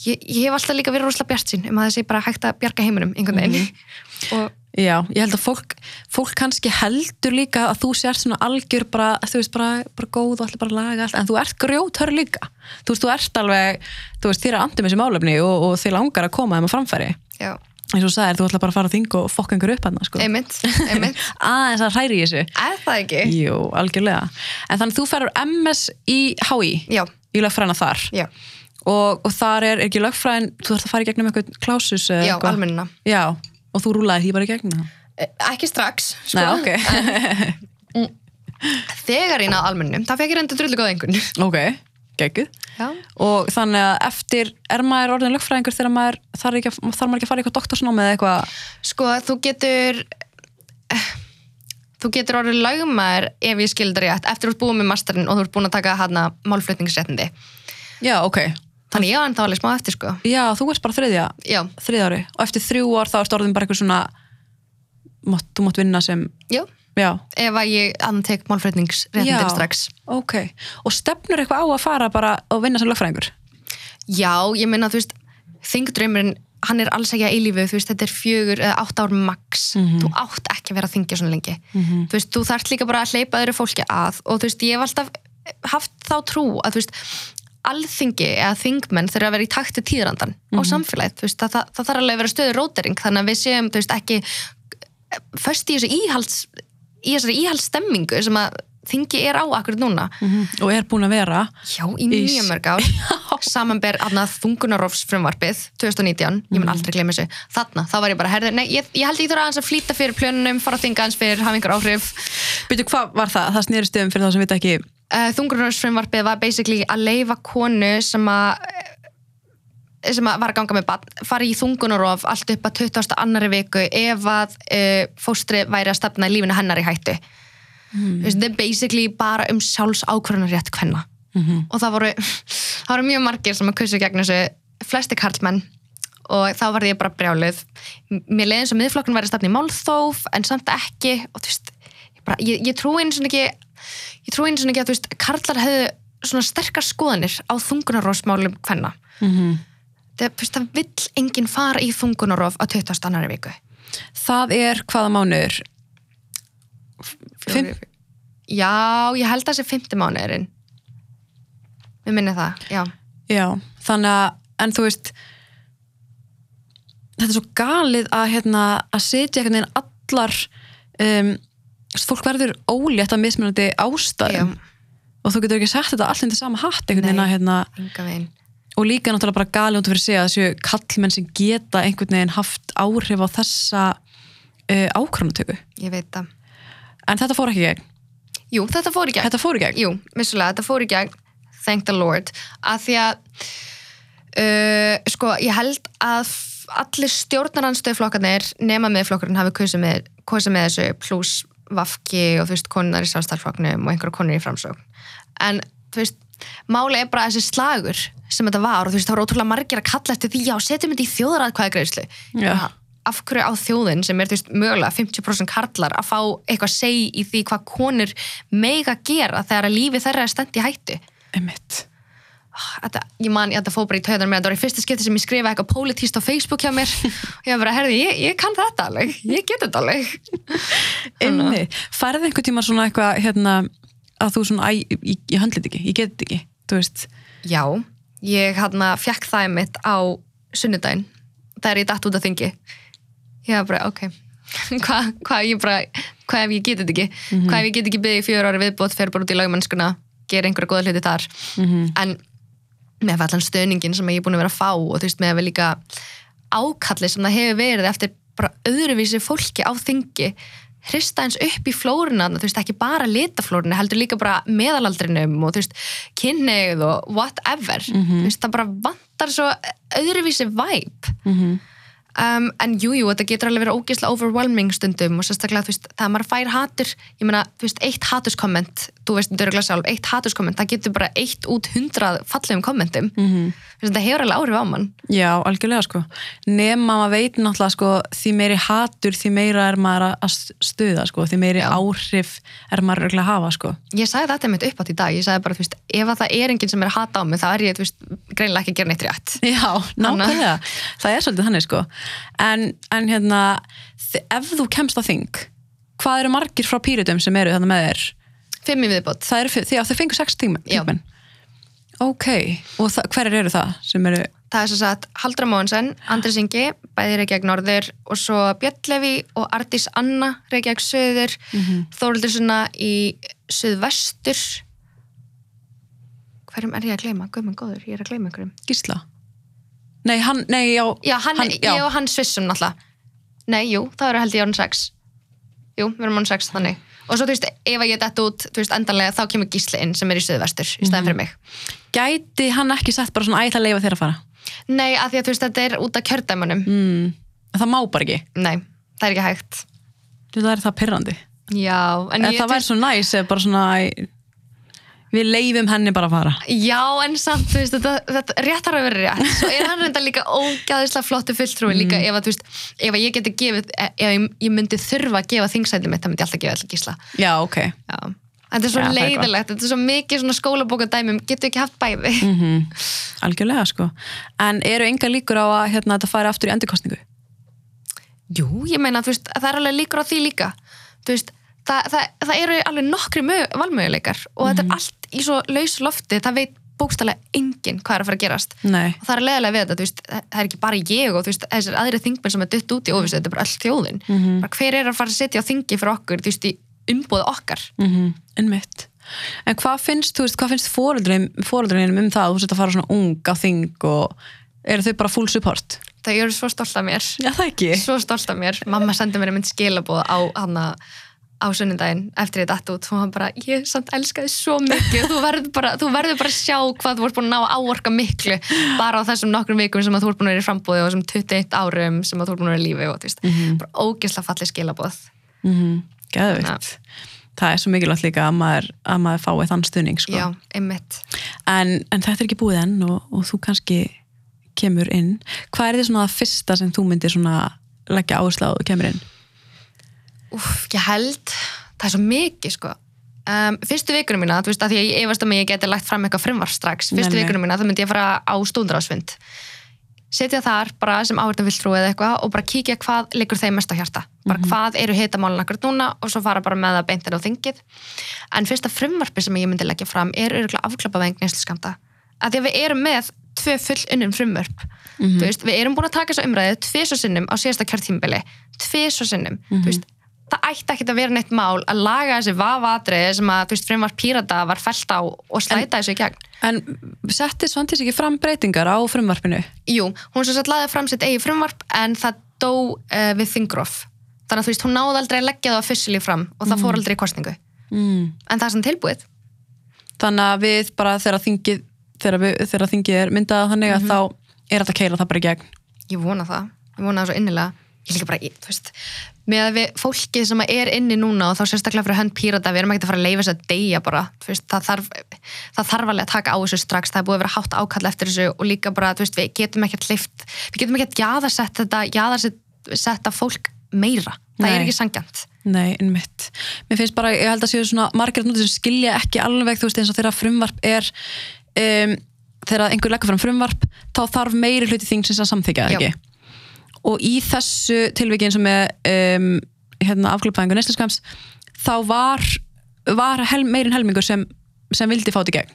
Speaker 2: ég, ég hef alltaf líka verið rosalega bjart sín um að þessi bara hægt að bjarga heiminum einhvern veginn. *laughs* Og
Speaker 1: Já, ég held að fólk, fólk kannski heldur líka að þú sért svona algjör bara, þú veist, bara, bara góð og allir bara laga allt, en þú ert grjóthör líka. Þú veist, þú ert alveg, þú veist, þér er andum þessi málefni og, og þér langar að koma þeim að framfæri.
Speaker 2: Já,
Speaker 1: eins og þú sagðir, þú ætla bara að fara að þinga og fokka einhver upp hann, sko.
Speaker 2: Einmitt, *laughs* einmitt.
Speaker 1: Aðeins að hræri í þessu.
Speaker 2: Er það ekki?
Speaker 1: Jú, algjörlega, en þannig þú ferur MS í HÍ,
Speaker 2: Já,
Speaker 1: í lögfræna þar?
Speaker 2: Já,
Speaker 1: og, og þar er, er ekki lögfræðin, þú þarf að fara í gegnum eitthvað klásus eða
Speaker 2: já,
Speaker 1: eitthvað.
Speaker 2: almennina.
Speaker 1: Já, og þú rúlaði því bara í gegnum það?
Speaker 2: Eh, ekki strax sko.
Speaker 1: Nei, ok, *laughs*
Speaker 2: þegar ég náði almennum, það fekk ég reynda drullu góð einhvern.
Speaker 1: Ok geggjuð.
Speaker 2: Já.
Speaker 1: og þannig að eftir er maður orðin lögfræðingur þegar maður þarf, ekki, að- þarf maður ekki að fara í eitthvað doktorsnámi eða eitthvað?
Speaker 2: Sko, þú getur eh, þú getur orðið lagmaður ef ég skildar rétt, eftir þú ert búið með masterinn og þú ert búin að taka hana málflutningsréttindi.
Speaker 1: Já, ok,
Speaker 2: þannig ég var ennþá alveg smá eftir sko.
Speaker 1: Já, þú ert bara þriðja.
Speaker 2: Já,
Speaker 1: þriðja ári og eftir þrjú ár þá ertu orðin bara eitthvað svona mátt, þú mátt vinna sem
Speaker 2: já,
Speaker 1: já,
Speaker 2: ef að ég annan tek málflutningsréttindin
Speaker 1: Já.
Speaker 2: strax.
Speaker 1: ok. Og stefnur eitthvað á að fara bara og vinna sem lögfræðingur?
Speaker 2: Já, ég meina, þú veist, þingdreymurinn, hann er alls ekki að eilífu, þú veist, þetta er fjögur eða átt ár max, þú átt ekki að vera að þingja svona lengi. Þú veist, þú þarft líka bara að hleypa öðru fólki að og þú veist, ég hef alltaf haft þá trú að, þú veist, alþingi eða þingmenn þurfa að vera í takti tíðrandan og samfélagið, þú veist, það, það, það þarf alveg að vera stöður rótering, þannig að við séum, þú veist, ekki föst í íhalds í þessari íhaldsstemmingu sem að þingi er á akkur núna.
Speaker 1: Og er búin að vera
Speaker 2: Já, í mjög
Speaker 1: Ís.
Speaker 2: mörg ár. *laughs* Samanber aðnað þungunarofs frumvarpið 2019, ég mun aldrei glemja þessu. Þarna, þá var ég bara, herði, nei, ég, ég held ég þurfa aðeins að flýta fyrir plönunum, fara að þinga aðeins fyrir hafa einhver áhrif.
Speaker 1: Byrju, hvað var það? Það snerist um fyrir þá sem vita ekki
Speaker 2: uh, þungunarofs frumvarpið var basically að leifa konu sem að eh, sem að var að ganga með barn, fara í þungunarof allt upp að 20. annari viku ef að uh, fóstri væri að stefna lífinu hennar í hættu mm. þetta er basically bara um sjálfs ákvörðunarrétt hvenna
Speaker 1: Mhm.
Speaker 2: og það voru, það voru mjög margir sem að kusu gegn þessu, flesti karlmenn og þá var ég bara brjálið mér leiði eins og miðflokkun væri stafni í málþóf en samt ekki og þú veist, ég, ég, ég trúi eins og ekki ég trúi eins og ekki að þú veist, karlar hefðu svona sterkar skoðanir á þungunarófsmálum hvenna
Speaker 1: mm
Speaker 2: það, þú veist, það vill enginn fara í þungunaróf á 20. annari viku
Speaker 1: Það er hvaða mánuður? Fimm?
Speaker 2: já, ég held að það sé fymti mánuðurinn við minni það, já
Speaker 1: Já, þannig að, en þú veist þetta er svo galið að hérna, að setja allar um, fólk verður ólétt að mismunandi ástæðum. Og þú getur ekki sett þetta allir til sama hatt einhvern veginn að hérna, og líka náttúrulega bara galið út fyrir sig að þessu kallmenn sem geta einhvern veginn haft áhrif á þessa uh, ákvæmnatöku
Speaker 2: ég veit það.
Speaker 1: En þetta fór ekki í gegn,
Speaker 2: jú, þetta fór í gegn.
Speaker 1: Þetta fór í gegn?
Speaker 2: Jú, vissulega, þetta fór í gegn. Thank the Lord, að því að uh, sko, ég held að allir stjórnaranstöðflokkarnir nema miðflokkurinn hafi kosið með, með þessu pluss vafki og þú veist, konunar í sjálfstæðarflokknum og einhverja konur í framsókn en þú veist, máli er bara þessi slagur sem þetta var og þú veist, það voru ótrúlega margir að kalla eftir því, já, setjum þetta í þjóðaratkvæðagreislu
Speaker 1: Já.
Speaker 2: af hverju á þjóðin sem er þú veist, mögulega 50% karlar að fá eitthvað seg í því hvað konur mega gera þegar að lífi þeirra er stend í hættu
Speaker 1: Einmitt.
Speaker 2: Þetta, ég man, þetta fór bara í töðan með þetta var í fyrsta skipti sem ég skrifa eitthvað pólitíst á Facebook hjá mér. *laughs* Og ég var bara, herði, ég, ég kann þetta alveg. Ég get þetta alveg. *laughs*
Speaker 1: Einmitt. Færði einhvern tíma svona eitthvað hérna, að þú svona, æ, ég, ég höndlit ekki, ég get þetta ekki, þú veist?
Speaker 2: Já, ég hann að fjekk það mitt á sunnudaginn. Þegar ég datt út af þingi. Ég var bara, ok. *laughs* Hvað hva, ég bara, hvað ef ég get þetta ekki? Hvað ef ég get ekki byggði í fjör ári viðbót fer bara út í lagmennskuna, gera einhverja góða hluti þar. En með allan stöðningin sem ég er búin að vera að fá og þú veist með að við líka ákalli sem það hefur verið eftir bara öðruvísi fólki á þingi hrista eins upp í flóruna þú veist ekki bara litaflóruna heldur líka bara meðalaldrinum og þú veist kynneið og whatever. Þú veist það bara vantar svo öðruvísi væp
Speaker 1: mm
Speaker 2: um, en jújú, jú, þetta getur alveg verið ógeðslega overwhelming stundum og sérstaklega þú veist, það að maður fær hatur ég meina, þú veist, eitt hatuskomment þú veist, þetta er sjálf, eitt hatuskomment það getur bara eitt út hundrað fallegum kommentum.
Speaker 1: -hmm.
Speaker 2: Þú veist, þetta hefur alveg áhrif á mann.
Speaker 1: Já, algjörlega sko. Nema maður veit náttúrulega sko því meiri hatur, því meira er maður að stuða sko, því meiri
Speaker 2: Já.
Speaker 1: áhrif er maður að hafa sko.
Speaker 2: Ég sagði þetta mitt upp átt í dag, ég sagði bara, þú veist, ef að það er enginn sem er að hata á mig, þá er ég, þú veist, greinilega ekki að gera neitt rétt.
Speaker 1: Já, nákvæmlega, það er svolítið þannig sko. En, en hérna ef þú kemst á þing hvað eru margir frá pýritum sem eru þannig með þér
Speaker 2: fimm í viðbót,
Speaker 1: það eru, fi- því að þau fengur sex tíma, tímen Ok, og hverjar eru það sem eru
Speaker 2: það er svo sagt Haldra Móhansen, Andris Ingi bæði Reykjavík Norður og svo Björn Levi og Ardís Anna Reykjavík Söður, mm
Speaker 1: Mhm.
Speaker 2: Þóruldur svona í Suðvestur hverjum er ég að gleyma? Guðmann góður, ég er að gleyma einhverjum
Speaker 1: gísla? Nei, hann, nei, já
Speaker 2: Já, hann,
Speaker 1: Hann- já.
Speaker 2: ég og hann svissum náttúrulega Nei, jú, það eru held ég orðin sex jú, við erum mann sex þannig og svo þú veist, ef ég dett út þú veist, endanlega þá kemur Gísli inn sem er í söðvestur í staðin fyrir mig
Speaker 1: Gæti hann ekki sett bara svona ætla að leifa þér að fara?
Speaker 2: nei, að því að þú veist, þetta er út af kjördæmunum
Speaker 1: Mm. Það má bara ekki.
Speaker 2: nei, það er ekki hægt
Speaker 1: Það er það pyrrandi.
Speaker 2: já, en
Speaker 1: En
Speaker 2: ég
Speaker 1: það væri svo næs ef bara svona við leifum henni bara að fara.
Speaker 2: Já, en samt, þú veist, þetta, þetta réttar að vera rétt. Svo er hann reynda líka ógæðislega flottu fulltrúi líka ef að, þú veist, ef að ég geti gefið, ef ég, ég myndi þurfa að gefa þingsæti mitt, það myndi ég alltaf gefa alltaf gísla.
Speaker 1: Já, ok.
Speaker 2: Já. Þetta er svo
Speaker 1: gott.
Speaker 2: leiðilegt, þetta er svo mikið svona skólabókadæmum, getur ekki haft bæði.
Speaker 1: Mm Algjörlega, sko. En eru enga líkur á að hérna, þetta færi aftur í endurkostningu?
Speaker 2: Jú, ég meina, þú veist, það er alveg líkur á því líka. Þú veist, það, það, það eru alveg nokkri mög- valmöguleikar og þetta er allt í svo laus lofti, það veit bókstælega enginn hvað er að fara að gerast.
Speaker 1: Nei.
Speaker 2: og það er leðilega við þetta, veist, það er ekki bara ég og veist, þessir aðri þingmenn sem er dutt út í óvissu, þetta er bara öll þjóðin
Speaker 1: Mhm.
Speaker 2: bara hver er að fara að setja á þingi fyrir okkur þú veist, í umbúðu okkar
Speaker 1: Mm Einmitt. En hvað finnst, þú veist, hvað finnst fóreldrinum um það að þú sett að fara svona ung á þing og eru þau bara full support?
Speaker 2: það eru svo stolt af mér
Speaker 1: Já, það ekki.
Speaker 2: svo stolt af mér, mamma sendi mér einmitt skilabóð á hana á sunnundaginn eftir ég datt út og hann bara, ég samt elska þið svo mikið þú verður bara, þú verður bara að sjá hvað þú ert búin að ná að áorka miklu bara á þessum nokkrum vikum sem að þú ert búin að vera í frambúði og þessum 21 árum sem að þú ert búin að vera í lífi og þú veist, bara ógeðslega fallið skilabóð
Speaker 1: Mm Geðvikt. Það er svo mikilvægt líka að maður, að maður fái þann stuðning, sko.
Speaker 2: já, einmitt
Speaker 1: En, en þetta er ekki búið enn og, og þú kannski kemur inn. Hvað er þið svona það fyrsta sem þú myndir svona leggja áherslu á og kemur inn?
Speaker 2: Úf, ég held, það er svo mikið sko. Um, fyrstu vikunum mína, þú veist að því að ég efast um að ég geti lagt fram eitthvað frumvar strax. Fyrstu vikunum mína, þá myndi ég fara á stúndraðsfund setja þar bara sem áhverjum villtrú eða eitthvað og bara kíkja hvað liggur þeim mest á hjarta. Bara hvað eru hitamálin akkur núna og svo fara bara með það beintir á þingið. En fyrsta frumvarpi sem ég myndi leggja fram er örgulega afklappa veginn neysluskamta að því að við erum með tvö full unnum frumvörp þú veist, við erum búin að taka þessu umræðu tviso sinnum á síðasta kjörtímbili tviso sinnum, þú veist það ætti ekkert að vera neitt mál að laga þessi vafatriði sem að, þú veist, frumvarp pírata var fælt á og slæta þessu í gegn.
Speaker 1: En setti Svandís ekki fram breytingar á frumvarpinu?
Speaker 2: Jú, hún svo satt laðið fram sitt eigi frumvarp en það dó uh, við þingrof. Þannig að þú veist, hún náði aldrei að leggja það officially fram og það fór aldrei í kostningu
Speaker 1: Mm.
Speaker 2: en það er sem tilbúið.
Speaker 1: Þannig að við bara þegar þingið, þegar, við, þegar þingið er myndað þannig að þá er þetta að keira það bara í gegn.
Speaker 2: ég vona það, ég vona það ég líka bara, ég, þú veist með að við fólkið sem er inni núna og þá sérstaklega fyrir hönd pírata, við erum ekki að fara að leifa þess að deyja bara, þú veist, það þarf það þarf alveg að taka á þessu strax, það er búið að vera hátt ákall eftir þessu og líka bara, þú veist, við getum ekki að lift, við getum ekki að jaðarsett þetta, jaðarsetta fólk meira, það
Speaker 1: Nei.
Speaker 2: er ekki sangjant
Speaker 1: Nei, einmitt. Mér finnst bara, ég held að séu svona margir núti sem skilja ekki alveg, þú veist, eins og þegar frumvarp er, um, þegar einhver leggur fram frumvarp, þá þarf meiri hluti þingsins að samþykja,
Speaker 2: Já.
Speaker 1: ekki? Og í þessu tilviki eins og með um, hérna, afklippaðingu neysliskams, þá var, var hel, meirin helmingur sem, sem vildi fá þetta í gegn.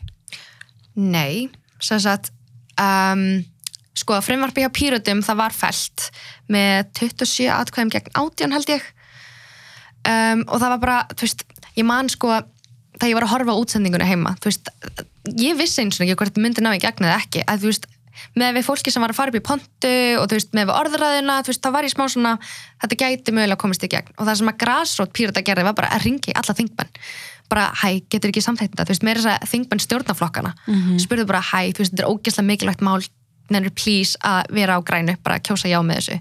Speaker 2: Nei, sem sagt um, sko að frumvarpi hjá Pírötum það var felt með 27 atkvæðum gegn 18 held ég um, og það var bara, þú veist, ég man sko þegar ég var að horfa á útsendinguna heima þú veist, ég vissi eins og ekki hvort myndi ná í gegn eða ekki, að þú veist með við fólki sem var að fara upp í pontu og þú veist, með við orðræðina, þú veist, það var í smá svona þetta gæti mögulega komist í gegn. Og það sem að grasrót Píröta gerði var bara að ringi alla þingmenn. Bara, hæ, getur ekki samþætt þetta, þú veist, meira þess að þingmenn stjórnaflokkana, spurðu bara, hæ, þú veist, þetta er ógeðslega mikilvægt mál, nefnir please að vera á grænu, bara að kjósa já með þessu.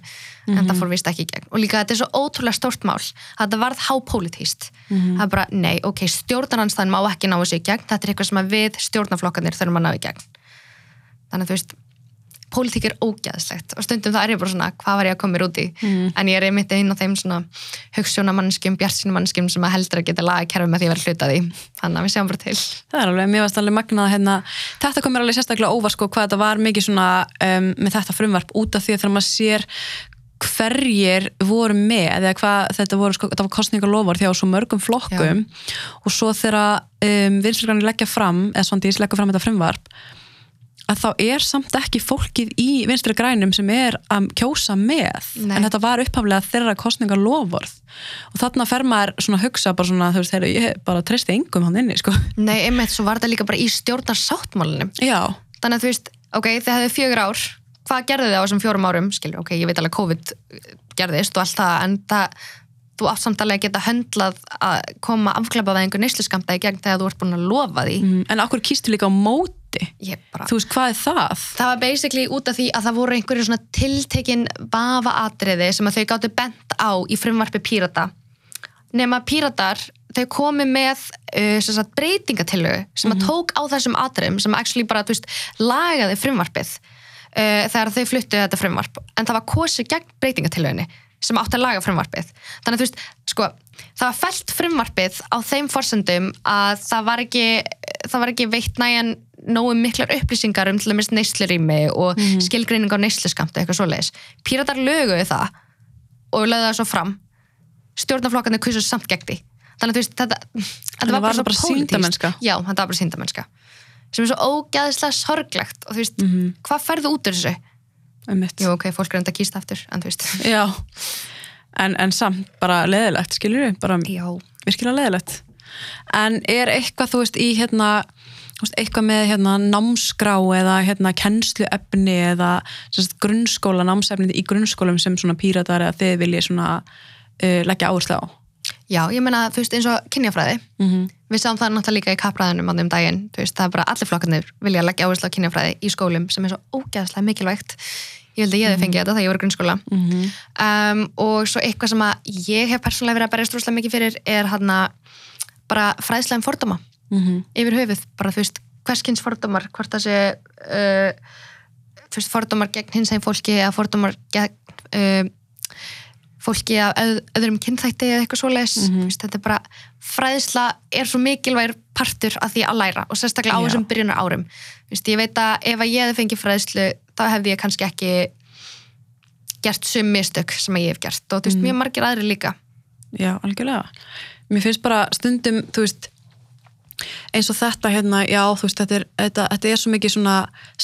Speaker 2: En það fór vist ekki í gegn. Og líka þetta er svo ótrúlega stórt mál, að þetta varð hápólitíst, það er bara, nei, ok stjórnarnanstæðin má ekki ná þessu í gegn. Þetta er eitthvað sem við stjórnarflokkanir þurfum að ná í gegn. Þannig að þú veist pólitík er ógæðslegt og stundum það er ég bara svona, hvað var ég að koma mér út í? En ég er einmitt einn á þeim svona hugssjónamannskjum, bjartsýnumannskjum sem að heldur að geta laga kerfi með því að vera hluta því. Þannig að við sjáum bara til.
Speaker 1: Það er alveg, mér varst alveg magnað hérna, þetta kom mér alveg sérstaklega óvart sko hvað þetta var mikið svona um, með þetta frumvarp út af því að þegar maður sér hverjir voru með eða hvað þetta voru, sko, þetta var kostningalofur því á svo mörgum flokkum og svo þegar um, vinsturgrann leggja fram eða svondís leggja fram þetta frumvarp að þá er samt ekki fólkið í vinstri grænum sem er að kjósa með.
Speaker 2: Nei.
Speaker 1: en þetta var upphaflega þeirra kostningar lofvörð og þarna fer maður svona að hugsa bara svona, þú veist, heyrðu, ég bara treysti engum hann inni, sko.
Speaker 2: Nei, einmitt, svo var þetta líka bara í stjórnarsáttmálunum
Speaker 1: Já,
Speaker 2: þannig að þú veist, ok, þið hefðu fjögur ár. Hvað gerðu þið á þessum fjórum árum, skilur, ok, ég veit alveg COVID gerðist og allt það, en það þú átt samt alveg að geta höndlað að koma afklapa við einhver neysluskamta í gegn þegar þú ert búin að lofa því.
Speaker 1: Mm, en akkur kýstu líka á móti?
Speaker 2: Bara
Speaker 1: þú veist, hvað er það?
Speaker 2: Það var basically út af því að það voru einhverju svona tiltekin vafa atriði sem að þau gáttu bent á í frumvarpi pírata. Nema píratar þau komi með uh, breytingatillu sem að tók á þessum atriðum sem actually bara þú veist, lagaði frumvarpið uh, þegar þau fluttu þetta frumvarp. En það var kosið gegn breytingatilluðinni sem átti að laga frumvarpið þannig að þú veist, sko, það var felt frumvarpið á þeim forsendum að það var ekki, það var ekki veitt næjan nógu miklar upplýsingar um til dæmis neyslurími og mm. skilgreining á neysluskamta eitthvað svoleiðis. Píratar löguðu það og lögðu það svo fram stjórnaflokkarnir kusu samt gegn því þannig að þú veist, þetta, þetta
Speaker 1: var
Speaker 2: bara svo
Speaker 1: bara
Speaker 2: pólitískt.
Speaker 1: sýndarmennska?
Speaker 2: Já, þetta var bara síndamennska sem er svo ógæðislega sorglegt og þú veist,
Speaker 1: Mhm.
Speaker 2: hvað færðu út úr þessu? Jú, ok, fólk er enda kýst aftur, en þú veist
Speaker 1: Já, en, en samt bara leðilegt, skilur við, bara
Speaker 2: Já,
Speaker 1: virkilega leðilegt. En er eitthvað, þú veist, í hérna, eitthvað með hérna námskrá eða hérna kennsluefni eða sérst, grunnskóla, námsefni í grunnskólum sem svona píratar eða þið viljið svona uh, leggja áherslu á?
Speaker 2: já, ég meina, þú veist, eins og kynjafræði
Speaker 1: Mm -hmm.
Speaker 2: Við sáum það náttúrulega líka í kappræðinum á þeim daginn, þú veist, það er bara allir flokkarnir vilja leggja áherslu á kynjafræði í skólum sem er svo ógæðslega mikilvægt. Ég held að ég hefði fengið þetta þegar ég var í grunnskóla. Um, og svo eitthvað sem að ég hef persónulega verið að berjast rúslega mikið fyrir er hann bara fræðslega um fordóma. Yfir höfuð, bara þú veist hverskins fordómar, hvort það sé uh, þú veist, fordómar gegn hins eginn fólki eða fordómar gegn uh, fólki af öð, öðrum kynþætti eða eitthvað svoleiðis, mm veist, þetta er bara fræðsla er svo mikilvægur partur af því að læra og sérstaklega á þessum byrjunar árum veist, ég veit að ef að ég hefði fengið fræðslu þá hefði ég kannski ekki gert sum mistök sem að ég hef gert og þú veist, mjög margir aðri líka.
Speaker 1: Já, algjörlega. Mér finnst bara stundum, þú veist, eins og þetta hérna, já, þú veist, þetta er, þetta, þetta er svo mikið svona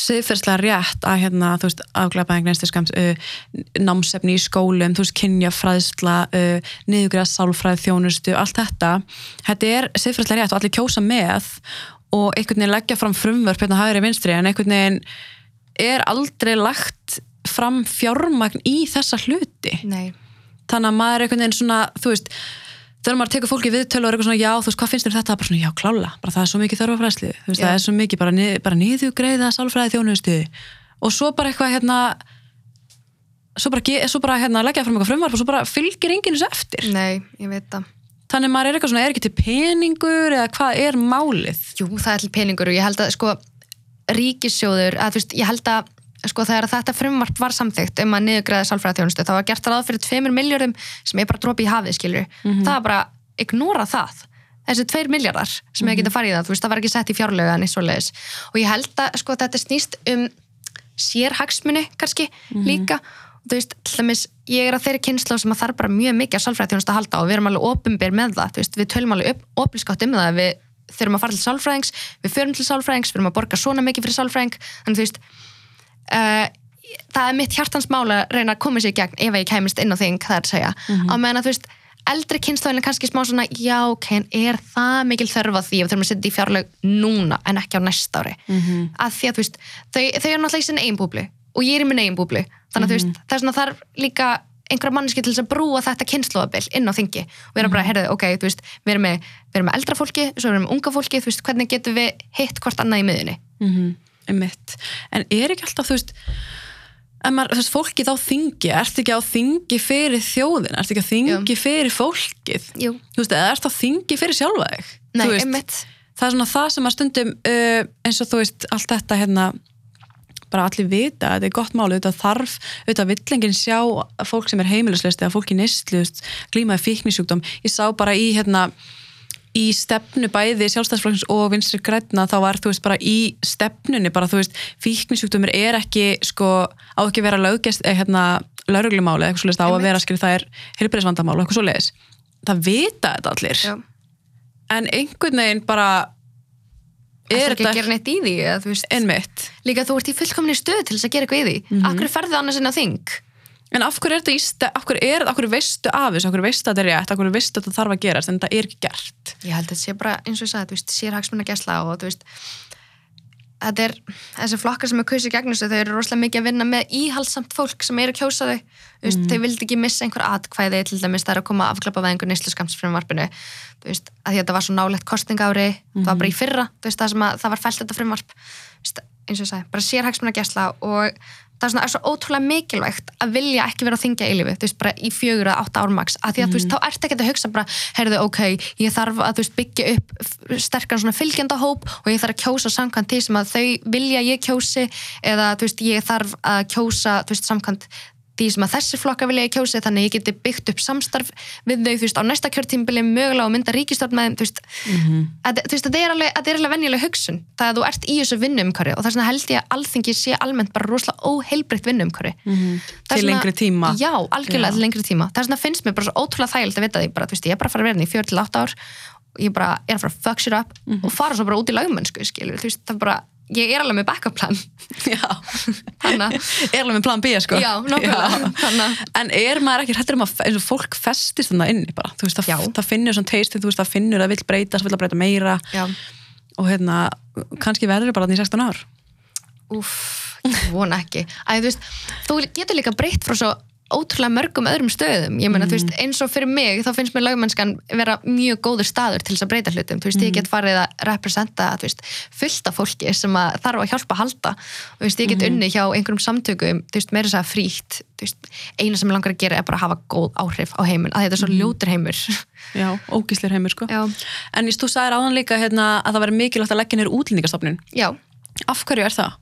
Speaker 1: siðferðslega rétt að hérna, þú veist, afglæpaðing neinstiskams, uh, námsefni í skólum, þú veist, kynjafræðsla, uh, niðugræða sálfræð, þjónustu, allt þetta. Þetta er siðferðslega rétt og allir kjósa með og einhvern veginn leggja fram frumvörp hérna hægri vinstri en einhvern veginn er aldrei lagt fram fjármagn í þessa hluti
Speaker 2: Nei.
Speaker 1: þannig að maður er einhvern veginn svona þú veist, þegar maður tekur fólki viðtölu og er eitthvað svona, já, þú veist, hvað finnst þér um þetta? Bara svona, já, klála, bara það er svo mikið þörfafræðslu þú veist,
Speaker 2: Já.
Speaker 1: það er svo mikið bara, nið, bara niðugreiða sálfræði þjónustu og svo bara eitthvað hérna svo bara, svo bara hérna, leggja fram eitthvað frumvarp og svo bara fylgir enginn þessu eftir
Speaker 2: Nei, ég veit það
Speaker 1: þannig maður er eitthvað svona, er ekki til peningur eða hvað er málið?
Speaker 2: Jú, það er til peningur og ég held að sko ríkissjóður, að þú veist, ég held að sko þegar þetta frumvarp var samþygt um að niðurgræða sálfræðatjónustu, það var gert ráð fyrir 2 miljardum sem er bara dropi í hafið, skilur það var bara, ignora það. Þessi 2 miljardar sem hefur getað farið í það þú veist, það var ekki sett í fjárlega en svoleiðis. Og ég held að sko þetta snýst um sérhagsmuni kannski líka. Og þú veist, til dæmis, ég er að þeirri kynslu sem að þarf bara mjög mikið að sálfræðatjónustu að halda og við erum alveg opinber með það, veist, við tölum alveg opinskátt um það, við þurfum að fara til sálfræðings við förum til sálfræðings, við erum að borga svona mikið fyrir sálfræðing, þannig þú veist uh, það er mitt hjartans mála að reyna að koma sér í gegn ef ég kæmist inn á þing, það er að segja. Á meðan að þú veist, eldri kynslóðin er kannski smá svona, já, ok, er það mikil þörf á því að við þurfum að setja í fjárlög núna en ekki á næsta ári?
Speaker 1: Mhm.
Speaker 2: að því að þú veist, þau, þau eru náttúrulega í sinni eigin búblu og ég er í minn eigin búblu. Þannig að þú veist, það er svona þarf líka einhverja manneski til þess að brúa þetta kynnslóðabil inn á þingi. Og vera bara, heyrðu, ok, þú veist við erum með, við erum með eldra fólki, svo erum við með unga fólki þú veist, hvernig getum við hitt hvort annað í miðunni
Speaker 1: mm -hmm. En er ekki alltaf, þú veist maður, þú veist, fólkið á þingi ertu ekki á þingi fyrir þjóðin ertu ekki á þingi fyrir fólkið?
Speaker 2: Jú.
Speaker 1: þú veist, eða ertu á þingi fyrir sjálfa þig?
Speaker 2: Nei,
Speaker 1: Þú veist,
Speaker 2: einmitt.
Speaker 1: það er svona það sem að stundum uh, eins og þú veist, allt þetta hérna bara allir vita, þetta er gott máli þetta þarf, auðvitað villengin sjá fólk sem er heimilisleist eða fólk í veist, glímaði fíknisjúkdóm. Ég sá bara í hérna í stefnu bæði sjálfstæðsflokkins og vinstri græna þá var þú veist bara í stefnunni bara þú veist fíknisjúkdómur er ekki sko á ekki að vera löggest eða hérna lauruglumáli eða eitthvað svoleiðis það á að vera skil það er heilbreyðsvandamál og eitthvað svoleiðis. Það vita þetta allir.
Speaker 2: Já.
Speaker 1: en einhvern veginn bara
Speaker 2: er
Speaker 1: er
Speaker 2: ekki að gera neitt í því líka þú ert í fullkomni stöð til þess að gera eitthvað í því. Mm
Speaker 1: Mhm.
Speaker 2: akkur ferðu annars inn á þing
Speaker 1: en af hverju er þetta í ste- af hverju er af hverju veistu af þessu, af hverju veistu að þetta er rétt? Af hverju veistu að þetta þarf að gerast en þetta er ekki gert?
Speaker 2: Ég held að þetta sé bara eins og ég sagði, þú veist, sérhagsmunna gæsla og þú veist þetta er, þessi flokkar sem er kausið gegn þessu, þau eru rosalega mikið að vinna með íhaldsamt fólk sem eru að kjósa þau. Þú veist, þau vildi ekki missa einhver atkvæði til dæmis það er að koma að afklappa við einhver neysluskamsfrumvarpinu þú veist, að því að þetta var svo nálegt kostingári það var bara í fyrra, þú veist, það að það var fælt þetta frumvarp, þú veist, eins og ég sagði bara sérhagsmuna gæsla og það er svona er svo ótrúlega mikilvægt að vilja ekki vera að þingja eilifu, þú veist, bara í fjögur að átta ármaks, að því að þú veist, þá ert ekki að hugsa bara, heyrðu, ok, ég þarf að þú veist, byggja upp sterkan svona fylgjandahóp og ég þarf að kjósa samkvæmt því sem að þau vilja ég kjósi eða þú veist, ég þarf að kjósa þú veist, samkvæmt því sem að þessi flokka vilja ég kjósi þannig að ég geti byggt upp samstarf við þau, þú veist, á næsta kjörtímbili mögulega og mynda ríkistörn með þeim, þú veist, að, þú veist, þetta er alveg, er alveg venjuleg hugsun, það að þú ert í þessu vinnumkari og þess vegna held ég að alþingi sé almennt bara rosalega óheilbreytt vinnumkari
Speaker 1: Til lengri tíma.
Speaker 2: Já, algjörlega
Speaker 1: Já.
Speaker 2: til lengri tíma, þess vegna finnst mér bara svo ótrúlega þægild að vita því, bara, veist, ég er bara að fara að vera hérna í fjör til átt ár ég bara er að fara að fuck shit up og fara svo bara út í lagmennsku, skilur, veist, það er bara ég er alveg með backup plan. *laughs*
Speaker 1: Er alveg með plan B sko.
Speaker 2: Já,
Speaker 1: En er maður ekki hættur um að fólk festist þannig inni bara, veist, það, það finnur svona veist, það finnur að vill breyta, það vill að breyta meira.
Speaker 2: Já,
Speaker 1: og hérna, kannski verður bara þannig í 16 ár.
Speaker 2: Úff, ég vona ekki. Að þú veist, þú getur líka breytt frá svo ótrúlega mörgum öðrum stöðum. Ég meina, þú veist, eins og fyrir mig þá finnst mér lagmennskan vera mjög góður staður til þess að breyta hlutum, þú veist, ég get farið að representa, þú veist, fullt af fólki sem að þarf að hjálpa að halda. Þú veist, ég get unni hjá einhverjum samtökum þú veist, meira þess að frítt, þú veist eina sem mig langar að gera er bara að hafa góð áhrif á heiminn, að þetta er svo ljótur heimur.
Speaker 1: Já, ógíslir heimur sko.
Speaker 2: Já.
Speaker 1: En þú sagðir áðan líka hérna, að það verður mikilvægt að leggja nýr útlendingastofnun.
Speaker 2: Já,
Speaker 1: Af hverju er það?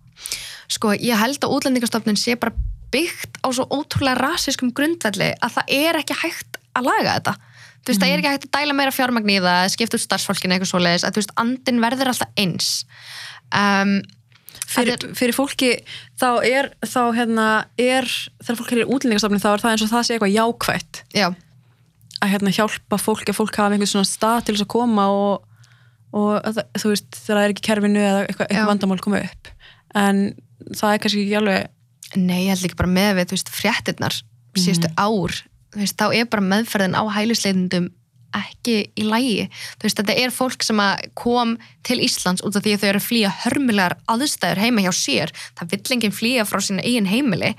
Speaker 2: sko, ég held að útlendingastofnun sé bara byggt á svo ótrúlega rasiskum grundvelli að það er ekki hægt að laga þetta. Þú veist, það er ekki hægt að dæla meira fjármagn í það skipta út starfsfólkinu eitthvað svoleiðis að þú veist, andin verður alltaf eins. Um,
Speaker 1: Fyrir,
Speaker 2: Þetta
Speaker 1: fyrir fólki þá er þá hérna er, þegar fólk er í útlendingastofnun þá er það eins og það sé eitthvað jákvætt.
Speaker 2: Já,
Speaker 1: að hérna hjálpa fólki að fólk hafa einhvern svona stað til þess að koma og, og að það- þú veist, það er ekki kerfinu eða eitthvað, eitthvað vandamál koma upp. En það er kannski ekki alveg
Speaker 2: nei, ég held ekki bara með við, þú veist, fréttirnar síðustu ár, þú veist, þá er bara meðferðin á hælisleitundum ekki í lægi, þú veist, þetta er fólk sem kom til Íslands út af því að þau eru að flýja hörmulegar aðstæður heima hjá sér, það vill enginn flýja frá sína eigin heimili.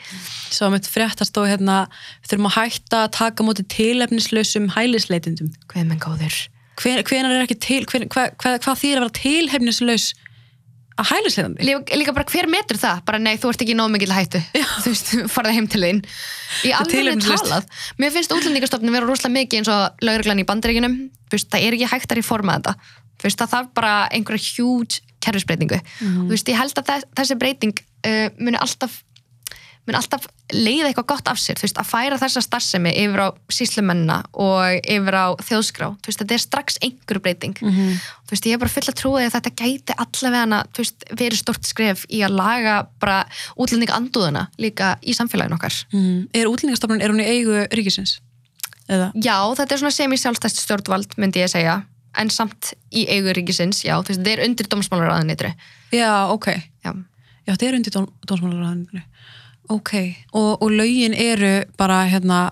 Speaker 1: Svo mitt fréttast og hérna þurfum að hætta að taka á móti tilefnislausum hælisleitundum
Speaker 2: hvað menn góður.
Speaker 1: Hven, hvenar er ekki til hven, hva, hva, hvað þýr að vera tilefnislaus að hælisleitandi?
Speaker 2: líka, líka bara hver metur það? Bara nei, þú ert ekki nóg mikil hættu. *laughs* Þú veist, farða heim til þín. Í alveg talað. Mér finnst útlendingastofnun vera rosalega mikið eins og lauruglan í bandaríkinum það er ekki hægt að reforma þetta. Veist, það þarf bara einhverja hjút kerfisbreytingu. Þú veist, ég held að þess, þessi breyting uh, muni alltaf mun alltaf leiða eitthvað gott af sér þú veist, að færa þessa starfsemi yfir á síslumennina og yfir á þjóðskrá þú veist, þetta er strax einhverju breyting
Speaker 1: Mhm.
Speaker 2: þú veist, ég er bara full að trúa því að þetta gæti allavega þú veist, verið stort skref í að laga bara útlendinga andúðuna líka í samfélaginu okkar
Speaker 1: Mm. Er útlendingastofnun, er hún í eigu ríkisins? Eða?
Speaker 2: já, þetta er svona semi-sjálfstæst stjórnvald myndi ég segja, en samt í eigu ríkisins, já, þú veist, er undir dómsmálaráðanitri
Speaker 1: Já, ok.
Speaker 2: já,
Speaker 1: Já, Ok, og, og lögin eru bara, hérna,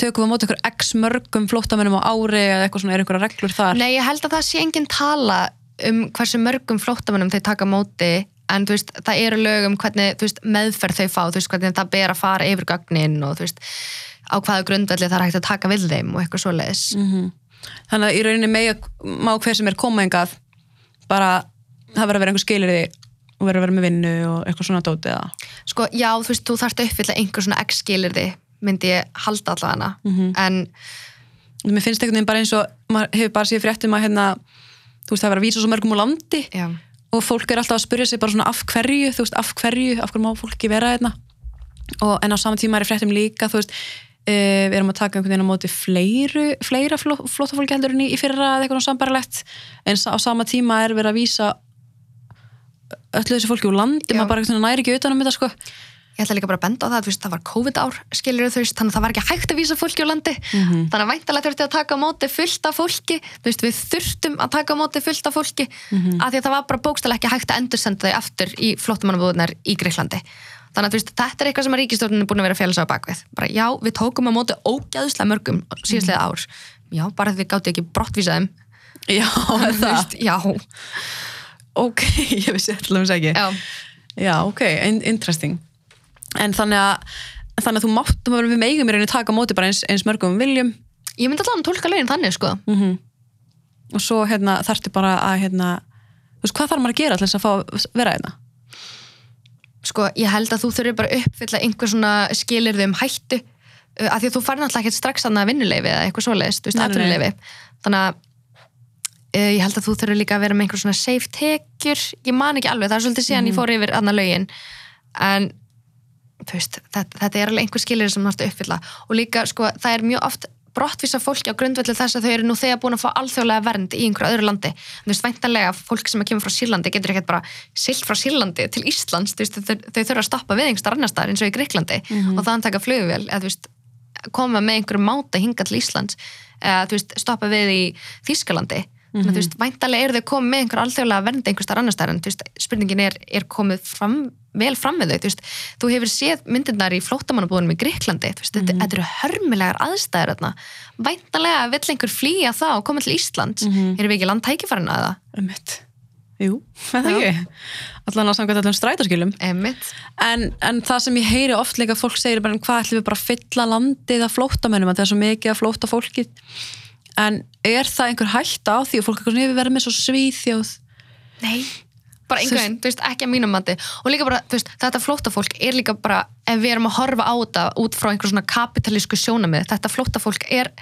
Speaker 1: tökum við á móti ykkur x mörgum flóttamennum á ári eða eitthvað svona, er ykkur reglur þar?
Speaker 2: Nei, ég held að það sé engin tala um hversu mörgum flóttamönnum þeir taka móti en þú veist, það eru lög um hvernig veist, meðferð þau fá, þú veist, hvernig það ber að fara yfir gögnin og þú veist á hvaða grundvelli það er hægt að taka við þeim og eitthvað svoleiðis.
Speaker 1: Mm Þannig að í rauninni mega, má hver sem er koma engað, bara, það verður að vera einhver skilir og verður að vera með vinnu og eitthvað svona dótið eða.
Speaker 2: Sko, já, þú veist, þú þarft að uppfylla einhver svona x-skilirði, myndi ég halda allavega hana, en
Speaker 1: Mér finnst einhvern veginn bara eins og, maður hefur bara séð fréttum að hérna, þú veist, það verður að vísa svo mörgum úr landi
Speaker 2: já,
Speaker 1: og fólk er alltaf að spyrja sig bara svona af hverju, þú veist, af hverju, af hverju má fólki vera hérna? Og en á sama tíma er fréttum líka, þú veist uh, við erum að taka einhvern veginn á móti fleiru, fleira fló, flóttafólki heldur en í, fyrra eða eitthvað sambarlegt en á sama tíma er verið að vísa öllu þessu fólki úr landi, maður bara næri ekki utan um þetta sko
Speaker 2: ég ætla líka bara að benda á það, veist, það var COVID-ár, skilur þú veist, þannig að það var ekki hægt að vísa fólki á landi, þannig að væntalega þurfti að taka á móti fullt af fólki, veist, við þurftum að taka á móti fullt af fólki, af því að það var bara bókstælega ekki hægt að endursenda þau aftur í flottumannabúðunar í Greiklandi. Þannig að veist, þetta er eitthvað sem að ríkistjórnin er búin að vera að fjalla sig á bakvið. Bara já, við tókum á móti ógæðslega mörgum síðastlega ár. Já, bara því við gáttu ekki brottvísa þeim.
Speaker 1: Já, *laughs* það
Speaker 2: veist, já,
Speaker 1: ok, *laughs* ég vissi alltaf um ekki.
Speaker 2: Já,
Speaker 1: já, ok, in interesting. En þannig að þannig að þú máttum að við megum í rauninni taka móti bara eins, eins mörgum viljum.
Speaker 2: Ég myndi alltaf að tólka lögin þannig sko.
Speaker 1: Mm og svo hérna þarftu bara að hérna, þú veist, hvað þarf maður að gera þess að fá að vera hérna?
Speaker 2: Sko, ég held að þú þurfir bara að uppfylla einhver svona skilirði um hættu uh, af því að þú farir náttúrulega ekkert strax annað vinnuleifi eða eitthvað svoleiðist, þú veist, atvinnuleifi þannig að ég held að þú þurfir líka að vera með einhver svona safe tekjur. Ég man ekki alveg, það er svolítið síðan ég fór yfir annað lögin. En veist, þetta, þetta er alveg einhver skilirði sem að uppfylla. Og líka, sko, það er mjög oft brottvísa fólki á grundvelli þess að þau eru nú þegar búin að fá alþjóðlega vernd í einhverju öðru landi. Þú veist, væntanlega fólk sem kemur frá Sýrlandi getur ekkert bara silt frá Sýrlandi til Íslands, veist, þau, þau þurfa að stoppa við einhverstað annar staðar eins og í Greiklandi og þannig taka flugvél, eða veist koma með einhverju máta hinga til Íslands. Eða stoppa við í Þýskalandi þannig að þú veist, væntanlega eru þau komið með einhverju alþjóðlega vernd einhverstaðar annar staðar en þú veist, spurningin er, er komið fram, vel fram með þau? Þú veist, þú hefur séð myndirnar í flóttamannabúðunum í Greiklandi, þú veist, þetta, þetta eru hörmulegar aðstæður þarna, væntanlega vill einhver flýja það og koma til Íslands
Speaker 1: Mhm.
Speaker 2: erum við ekki land tækifærina eða?
Speaker 1: um mitt jú, *laughs* er það ekki? Allan á samkvæmt allum strætarskilum en, en það sem ég heyri oft líka að fólk segir bara hvað ætlum við bara að fylla landið af flóttamönnum að það er svo mikið að flóta fólkið en er það einhver hætta á því og fólk eitthvað svona yfir verið með svo svíþjóð?
Speaker 2: Nei, bara einhvern veginn, ekki að mínum mati. Og líka bara, þú veist, þetta flóttafólk er líka bara, ef við erum að horfa á þetta út frá einhver svona kapitalísku sjónamið þetta flóttafólk er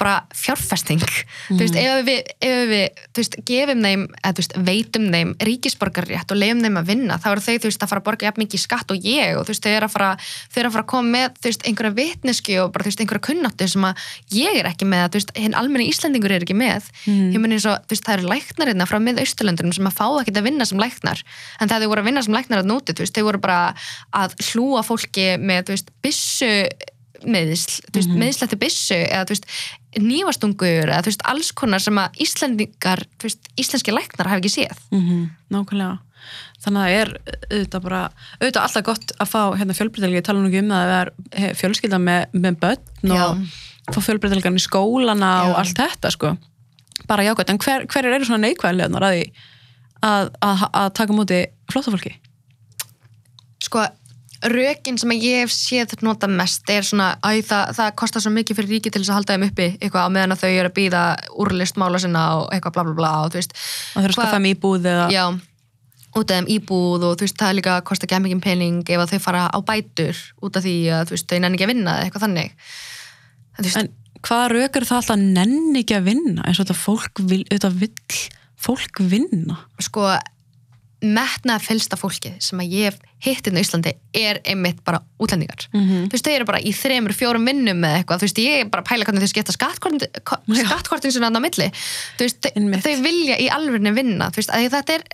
Speaker 2: bara fjárfesting, þú veist, ef við, ef við veist, gefum þeim eða, þú veist, veitum þeim ríkisborgarrétt og leiðum þeim að vinna, þá eru þau, að fara að borga jafn mikið skatt og ég og þau eru að fara að koma með, einhverja vitneski og bara, einhverja kunnáttu sem að ég er ekki með, hinn almenni Íslendingur er ekki með, þú veist, það eru læknar hérna frá mið Austurlöndunum sem að fá ekkert að vinna sem læknar, en það þau voru að vinna sem læknar að nóti, þau voru bara að hlúa fólki með, byssu meðisl, meðislættu byssu eða, nývastungur eða, þú veist, alls konar sem að Íslendingar þú veist, íslenski læknar hafa ekki séð
Speaker 1: mm -hmm. nákvæmlega þannig að það er auðvitað bara auðvitað alltaf gott að fá hérna fjölbreytilgi ég tala nú ekki um að það er fjölskylda með, með börn og fá fjölbreytilgan í skólana
Speaker 2: Já.
Speaker 1: og allt þetta sko bara jákvæmt, en hver, hver eru svona neikvæðilegnar að að, að, að taka á móti flóttafólki?
Speaker 2: sko, rökin sem að ég hef séð nota mest er svona að það, það kostar svo mikið fyrir ríki til þess að halda þeim uppi eitthvað á meðan að þau eru að býða úrlist mála sinna og eitthvað bla bla bla og þú veist
Speaker 1: að þurfa að skaffa þeim íbúð eða
Speaker 2: já, út af þeim íbúð og þú veist það er líka að kosta ekki mikið pening ef að þau fara á bætur út af því að þú veist þau nenni ekki að vinna eitthvað þannig. En,
Speaker 1: en hvaða rauk eru það alltaf að nenni ekki að vinna eins og þetta fólk vil, fólk vinna?
Speaker 2: Sko metnaða fylsta fólkið sem að ég hitt inn á Íslandi er einmitt bara útlendingar.
Speaker 1: Mhm.
Speaker 2: þú veist, þau eru bara í þremur, fjórum vinnum með eitthvað, þú veist, ég er bara að pæla hvernig þau skipta skattkortin, sem er þarna á milli, þú veist, þau, vilja í alvörinu vinna, þú veist, þetta er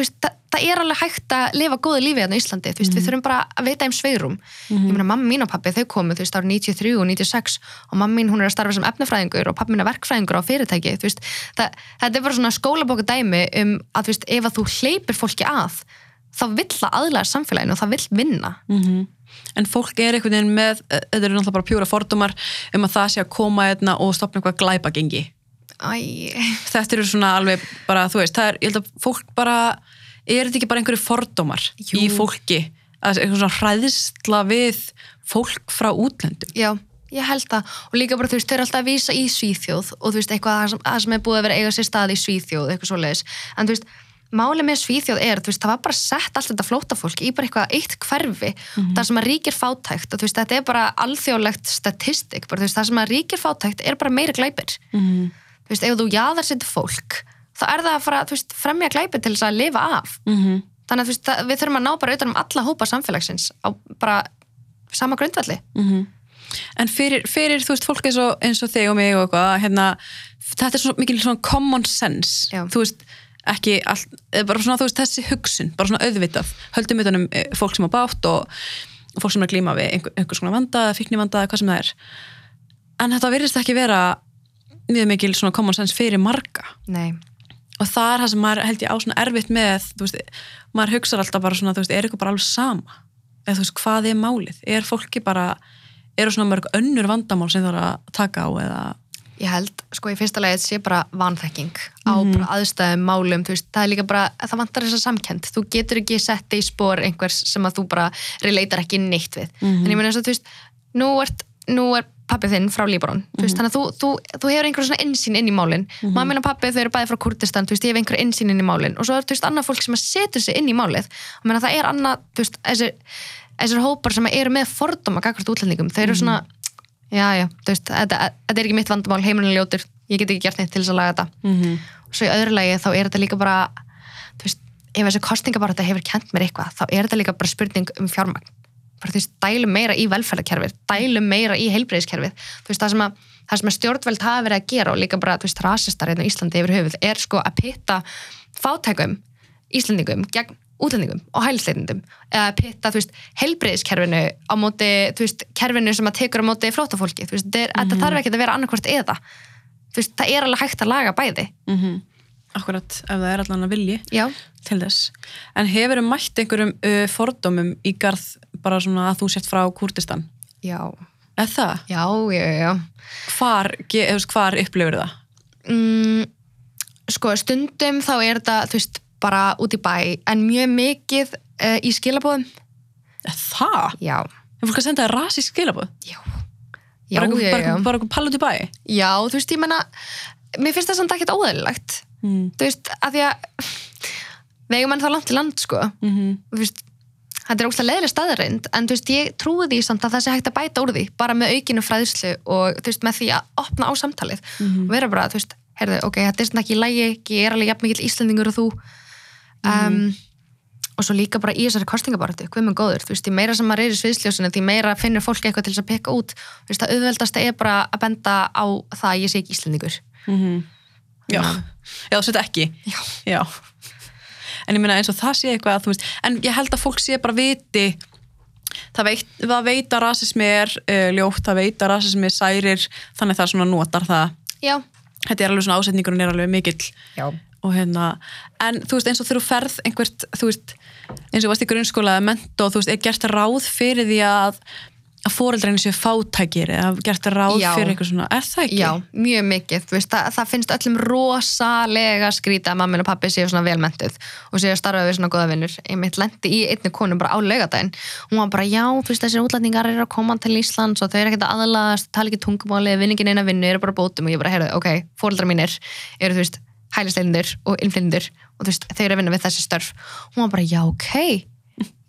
Speaker 2: veist, það, það er alveg hægt að lifa góðu lífi hérna á Íslandi, veist, við þurfum bara að veita þeim sveirum, ég meina mamma mín og pappi þau komu, þú veist, árið 93 og 96 og mamma mín, hún er að starfa sem efnafræðingur og pappi mín er verkfræðingur á fyrirtæki, þú veist það, þetta er bara svona skólabóka dæmi um að, þú veist, ef að þú hleypir fólki að þá vill það aðlæða samfélaginu og það vill vinna.
Speaker 1: Mm en fólk er einhvern veginn með þetta eru náttúrulega bara pjúra fordómar um að það sé að koma einna og stopna eitthvað glæpagengi
Speaker 2: Æ,
Speaker 1: þetta eru svona alveg bara, þú veist, það er, ég held að fólk bara, er þetta ekki bara einhverju fordómar
Speaker 2: Jú.
Speaker 1: í fólki? Að eitthvað svona hræðisla við fólk frá útlöndum?
Speaker 2: Já, ég held það. Og líka bara, þú veist, þau eru alltaf að vísa í Svíþjóð og þú veist, eitthvað það sem, það sem er búið að vera eiga sér stað í Svíþjóð, eitthvað svoleiðis. En þú veist, málið með Svíþjóð er þú veist, það var bara sett allt þetta flótafólk í bara eitthvað eitt hverfi, þar sem að ríkir fátækt. Og þú veist, þetta er bara alþjóðlegt statistik, bara veist, það sem að ríkir fátækt er bara meiri glæpir.
Speaker 1: Mm
Speaker 2: þú veist, ef þú jaðar sér fólk þá er það að fara, þú veist, fremja glæpir til þess að lifa af.
Speaker 1: -hmm.
Speaker 2: þannig að þú veist, við þurfum að ná bara utan um alla hópa samfélagsins á bara sama grundvalli
Speaker 1: en fyrir, fyrir, þú veist, fólk eins og, eins og þig og mig og eitthvað, hérna þetta er svona mikil svona common sense.
Speaker 2: Já.
Speaker 1: þú veist, ekki eða bara svona, þú veist, þessi hugsun, bara svona auðvitað. Höldum utan um eh, fólk sem á bátt og, fólk sem er að glíma við einhver, einhvers konar vanda, fíknivanda, hvað sem það er. En þetta virðist ekki vera mjög mikil svona common sense fyrir marga.
Speaker 2: Nei,
Speaker 1: og það er það sem maður held ég á svona erfitt með þú veist, maður hugsar alltaf bara svona þú veist, er eitthvað bara alveg sama? Eða þú veist, hvað er málið, er fólki bara eru svona mörg önnur vandamál sem það er að taka á eða?
Speaker 2: Ég held, sko, í fyrsta lagi sé bara vanþekking á bara aðstæðum, málum, þú veist, það er líka bara, það vantar þessa samkend. Þú getur ekki sett í spór einhvers sem að þú bara relatar ekki neitt við. En ég meina eins og, þú veist, nú, ert, nú er pappið þinn frá Líbanon, þú veist, þannig að þú, þú, þú hefur einhver svona insýn inn í málin. Mm Mamma og pappið, þau eru bæði frá Kurdistan, þú veist, ég hef einhver insýn inn í málin. Og svo er, þú veist, annað fólk sem að setur sig inn í málið. Og meina, það er annað, þú veist, þessir, þessir hópar sem eru með fordóma gagvart útlendingum, þau eru svona já, já, þú veist, þetta, þetta er ekki mitt vandamál heimurinn er ljótur, ég get ekki gert neitt til þess að laga þetta.
Speaker 1: Mhm.
Speaker 2: og svo í öðru lagi þá er þetta líka bara þú veist, ef þessi kostningabarata hefur kent mér eitthvað, þá er þetta líka bara spurning um fjármagn, bara þú veist, dælum meira í velferðarkerfið, dælum meira í heilbreyðiskerfið, þú veist, það sem að það sem að stjórnveld hafa verið að gera og líka bara, þú veist, rasistar hérna í Íslandi yfir höfuð er sko að pitta fátækum Íslandingum gegn útlendingum og hælisleitendum. Eða pitta, þú veist, heilbreyðiskerfinu á móti, þú veist, kerfinu sem að tekur á móti flótafólki, þú veist, þetta, er, þetta þarf ekki að vera annarkvort eða, þú veist, það er alveg hægt að laga bæði,
Speaker 1: Mhm. Akkurat, ef það er allan að vilji
Speaker 2: já.
Speaker 1: til þess. En hefur þú mætt einhverjum uh, fordómum í garð bara svona að þú sért frá Kurdistan?
Speaker 2: já,
Speaker 1: Eða það?
Speaker 2: já, já, já
Speaker 1: Hvar, hvar upplifur það?
Speaker 2: mm, sko, stundum þá er þetta, þú veist, bara út í bæ en mjög mikið uh, í skilabóðum
Speaker 1: Eða það?
Speaker 2: já,
Speaker 1: Er fólk að senda það rasísk skilabóð?
Speaker 2: já já,
Speaker 1: Bara
Speaker 2: já,
Speaker 1: einhver-
Speaker 2: já,
Speaker 1: bara einhver- bara einhver pall út í bæ?
Speaker 2: já, þú veist, ég menna mér finnst það samt ekkert óðurlegt
Speaker 1: Mm.
Speaker 2: þú veist, að því að við eigum enn þá langt til land, sko
Speaker 1: Mm -hmm.
Speaker 2: þú veist, þetta er ógslag leðileg staðarind en þú veist, ég trúi því samt að það sé hægt að bæta úr því, bara með aukinu fræðslu og þú veist, með því að opna á samtalið og vera bara, þú veist, heyrðu, ok, þetta er svona ekki í lægi, ég er alveg jafn mikill Íslendingur og þú. Um, og svo líka bara í þessari kostingabaratu, hvað með góður, þú veist, því meira sem maður er í sviðsljósinu, því meira finnur fólk eitthvað til þess að peka út, þú veist, það auðveldasta er bara að benda á það að ég sé ekki Íslendingur.
Speaker 1: Já, já þú setja ekki.
Speaker 2: Já.
Speaker 1: En ég meina eins og það sé eitthvað að, þú veist, en ég held að fólk sé bara viti það veit, það veit að rasismi er uh, ljótt, það veit að rasismi er særir þannig það svona notar það.
Speaker 2: Já,
Speaker 1: þetta er alveg svona ásetningurinn er alveg mikill.
Speaker 2: Já,
Speaker 1: og hérna, en þú veist eins og þú ferð einhvert, þú veist eins og varst í grunnskóla eða mentó, þú veist, er gert ráð fyrir því að að fóreldræni séu fátækir eða gert ráð
Speaker 2: Já.
Speaker 1: fyrir eitthvað svona, er það ekki?
Speaker 2: Já, mjög mikið, þú veist, það, það finnst öllum rosalega skrýta að mammin og pappi séu svona velmentuð og séu að starfa við svona góða vinnur. Ég mitt lendi í einni konu bara á laugadaginn. Hún var bara, já, þú veist, þessir útlætningar eru að koma til Íslands og þau eru ekkert að aðlaðast, tala ekki tungumáli, vinningin eina vinnu, eru bara bótum og ég bara, heyrðu, ok, fóreldrar mínir eru, þú veist, hælisleilindur og innflindur og þú veist, þau eru að vinna við þessi störf. Hún var bara, já, ok,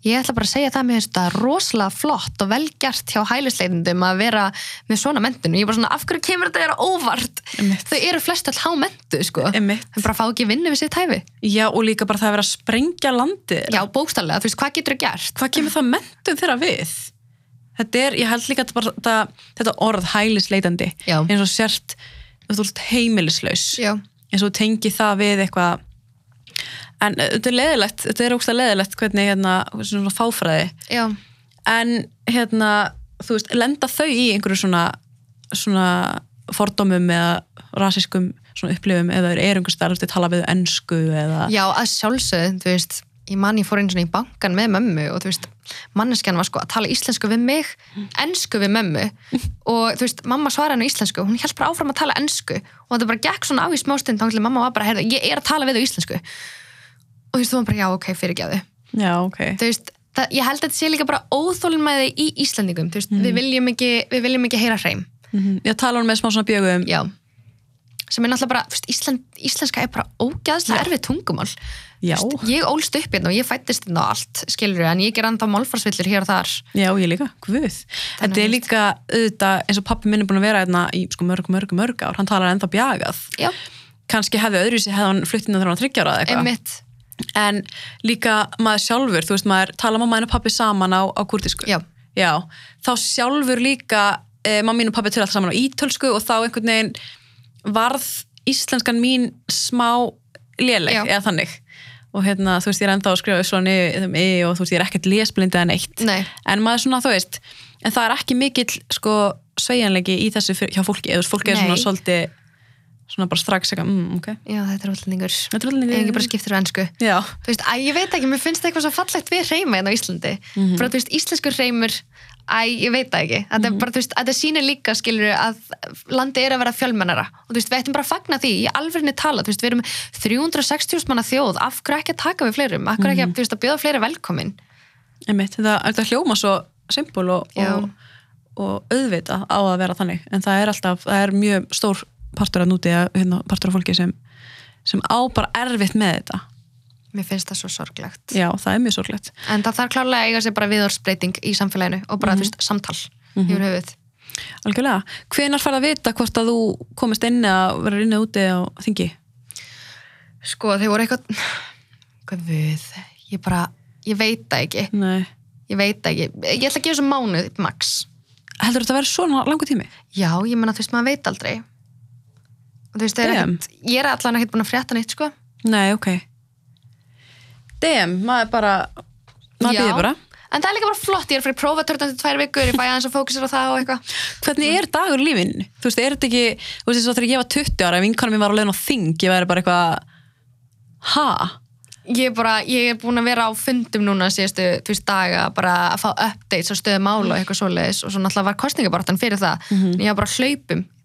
Speaker 2: Ég ætla bara að segja það mér finnst þetta rosalega flott og vel gert hjá hælisleitendum að vera með svona mentun og ég er bara svona, af hverju kemur þetta þér á óvart?
Speaker 1: Einmitt.
Speaker 2: Þau eru flest all há mentu, sko.
Speaker 1: Einmitt.
Speaker 2: Þau bara fá ekki vinnu við sitt hæfi.
Speaker 1: Já, og líka bara það að vera að sprengja landið.
Speaker 2: Já, bókstallega, þú veist, hvað getur þú gert?
Speaker 1: Hvað kemur það mentun þeirra við? Þetta er, ég held líka að bara, þetta, þetta orð hælisleitandi, eins og sért, heimilislaus,
Speaker 2: Já,
Speaker 1: eins og tengi það við eitthvað, en uh, þetta er leðilegt, þetta er ógst að leðilegt hvernig, hérna, svona fáfræði,
Speaker 2: já,
Speaker 1: en hérna, þú veist, lenda þau í einhverju svona, svona fordómum eða rasiskum svona upplifum eða er einhver starf til að tala við ennsku eða
Speaker 2: já, að sjálfsögð, þú veist, ég man ég fór einu svona í bankan með mömmu og þú veist, manneskjan var sko að tala íslensku við mig, ennsku við mömmu. *laughs* Og þú veist, mamma svaraði henni á íslensku, hún held bara áfram að tala ennsku og þetta bara gekk svona á í smástund þá til mamma var bara, ég er að tala við þau íslensku og þú veist, þú var bara, já, ok, fyrirgjáðu
Speaker 1: Já, ok.
Speaker 2: þú veist, það, ég held að þetta sé líka bara óþólumæði í Íslandingum, þú veist, við viljum ekki við viljum ekki heyra hreim,
Speaker 1: Mm Ég tala hún með smá svona bjögum.
Speaker 2: já sem er náttúrulega bara, þú veist, Ísland, íslenska er bara ógæðslega erfið tungumál
Speaker 1: Já.
Speaker 2: Þú veist, ég ólst upp hérna og ég fættist hérna og allt, skilur en ég ger enda málfarsvillur hér og þar
Speaker 1: Já, ég líka, guð. Þetta er líka auðvitað, eins og pappi minn er búin að vera hérna í sko, mörg, mörg, mörg ár, hann talar ennþá bjagað.
Speaker 2: já,
Speaker 1: Kannski hefði öðruvísi hefði hann flutt inn þegar hann var þryggjára eða eitthvað.
Speaker 2: einmitt
Speaker 1: En líka maður sjálfur, þú veist, maður tala mamma og pappi saman á, á kurtisku.
Speaker 2: Já.
Speaker 1: Já, þá sjálfur líka eh, mamma mín og pappi tölu alltaf saman á ítölsku og þá einhvern veginn varð íslenskan mín smá léleg,
Speaker 2: Já.
Speaker 1: eða þannig. Og hérna, þú veist, ég er ennþá að skrifa svona í og þú veist, ég er ekkert lesblindið en eitt.
Speaker 2: Nei.
Speaker 1: En maður svona, þú veist, en það er ekki mikill, sko, sveigjanleiki í þessu hjá fólki, eða fólki er svona svolítið, svona bara strax eitthvað, mm, ok.
Speaker 2: já, þetta er útlendingur. En ekki bara skiptir á ennsku
Speaker 1: Já.
Speaker 2: þú veist, að ég veit ekki, mér finnst eitthvað svo fallegt við reyma hérna á Íslandi.
Speaker 1: Mhm.
Speaker 2: bara þú veist, íslenskur reymur Æ, ég veit það ekki. Þetta er bara, þú veist, þetta sýnir líka, skilur að landi er að vera fjölmennara. Og þú veist, við ættum bara að fagna því, í alvegni tala, þú veist, við erum 360 manna þjóð, af hverju ekki að taka við fleirum, af hverju ekki að, veist, að bjóða
Speaker 1: að vera partur að núti að hérna, partur af fólki sem, sem á bara erfitt með þetta
Speaker 2: Mér finnst það svo sorglegt.
Speaker 1: já, það er mjög sorglegt
Speaker 2: En það þarf klárlega að eiga sér bara viðorsbreyting í samfélaginu og bara, þú veist, samtal yfir höfuð.
Speaker 1: algjörlega, hvenar farið að vita hvort að þú komist inn eða verður inn eða úti á þingi
Speaker 2: Sko, þeir voru eitthvað, hvað við, ég bara, ég veit það ekki,
Speaker 1: Nei.
Speaker 2: ég veit það ekki. Ég ætla að gefa þessu mánuð, max.
Speaker 1: heldur þetta að vera svona langu tími
Speaker 2: Já, ég menna, þú veist, maður veit aldrei. Veist, er ekkert, ég er allan ekkert búin að frétta neitt, sko.
Speaker 1: nei, ok damn, maður bara maður býður bara
Speaker 2: En það er líka bara flott, ég er fyrir prófatörnandi tvær vikur, ég fæ aðeins að fókusera á það og eitthvað.
Speaker 1: hvernig er dagur í lífinu? Þú veist, er þetta ekki, þú veist, þegar ég var 20 ára, ef vinkonum mér var að á þing, ég væri bara eitthvað, ha?
Speaker 2: Ég er bara, ég er búin að vera á fundum núna síðustu, þú veist, daga, bara að fá updates á stöðu mála og eitthvað svoleiðis og svo náttúrulega var kostningabartan fyrir það. En ég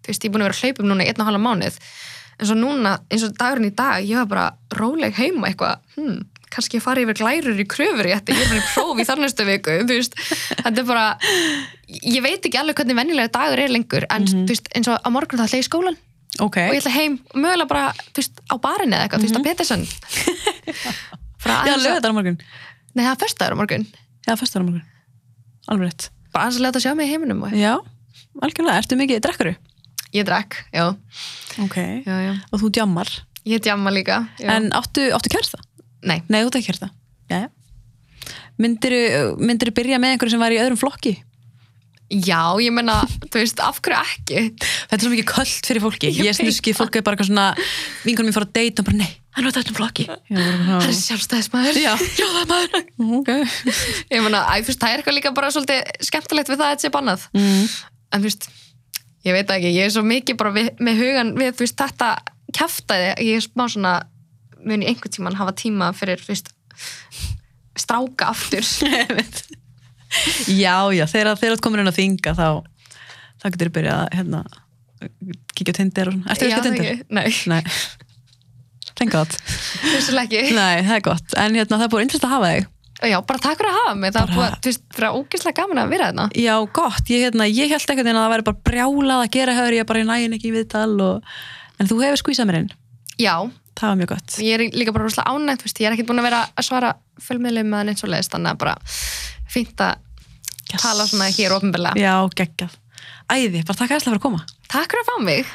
Speaker 2: að þú veist, ég er búin að vera að hlaupum núna í einn og halva mánuð. En svo núna, eins og dagurinn í dag, ég var bara róleg heima eitthvað, hm, kannski ég fari yfir glærur í kröfur ég er bara í próf í þar næstu viku, þetta er bara, ég veit ekki alveg hvernig venjulega dagur er lengur, en þú veist, eins og á morgun það ætla ég í skólan
Speaker 1: Ok,
Speaker 2: og ég ætla heim mögulega bara, þú veist, á barinu eða eitthvað, þú veist, á Peterson *laughs* bara
Speaker 1: já,
Speaker 2: að,
Speaker 1: þetta á morgun.
Speaker 2: Nei það er föstaður á morgun.
Speaker 1: Já, fyrst á morgun, alveg rétt.
Speaker 2: Bara aðeins að leta sjá mig í heiminum
Speaker 1: Já, algjörlega, ertu mikið drekkuru?
Speaker 2: Ég drekk, já,
Speaker 1: Ok,
Speaker 2: já, já.
Speaker 1: og þú djammar?
Speaker 2: Ég djamma líka já.
Speaker 1: En áttu, áttu kærsta?
Speaker 2: nei,
Speaker 1: Nei, þú ert ekki kærsta Já Myndiru, myndiru byrja með einhverju sem var í öðrum flokki?
Speaker 2: já, ég menna þú veist, af hverju ekki?
Speaker 1: Þetta er svo mikið köld fyrir fólki.
Speaker 2: Ég
Speaker 1: Ég
Speaker 2: veit
Speaker 1: snuski, fólk er bara eitthvað svona Vinkunum mér fór að deyta og bara, nei, hann var þetta um flokki.
Speaker 2: Það er sjálfstæðismæður
Speaker 1: Já, já, það er maður Ok.
Speaker 2: Ég menna, æ, þú veist, það er eitthvað líka bara svolítið skemmtilegt við það að þetta sé bannað.
Speaker 1: Mm.
Speaker 2: en þú veist, ég veit það ekki ég er svo mikið bara við, með hugan við þú veist, þetta kæftæði ég er smá svona, mun í einhvern tíman hafa tíma fyrir, þú veist stráka aftur. *laughs*
Speaker 1: Já, já, þegar ert komin inn á þinga þá þá getur þú byrjað að hérna, kíkja á Tinder og svona.
Speaker 2: Já,
Speaker 1: ekki á Tinder?
Speaker 2: ekki? Nei,
Speaker 1: Nei. God.
Speaker 2: Vissulega ekki.
Speaker 1: Nei, það er gott. En hérna, það er búin interessant að hafa þig
Speaker 2: Já, bara takk fyrir að hafa mig, það
Speaker 1: Bara-
Speaker 2: var þú veist, fyrir ógeðslega gaman að vera þarna
Speaker 1: Já, gott, ég, hérna, ég held ekkert að það væri bara brjálað að gera höfður, ég bara nægin ekki í viðtal og... en þú hefur skvísað mér inn?
Speaker 2: Já,
Speaker 1: það var mjög gott.
Speaker 2: Ég er líka bara rosalega ánægt, veist, ég er ekkert búin að vera að svara fjölmiðlum með neitt svo leiðist, þannig að bara fínt að
Speaker 1: Yes.
Speaker 2: tala svona hér ofinbeglega.
Speaker 1: Já, geggjað. Æði, bara takk aðeinslega fyrir að koma.
Speaker 2: Takk fyrir að fá mig.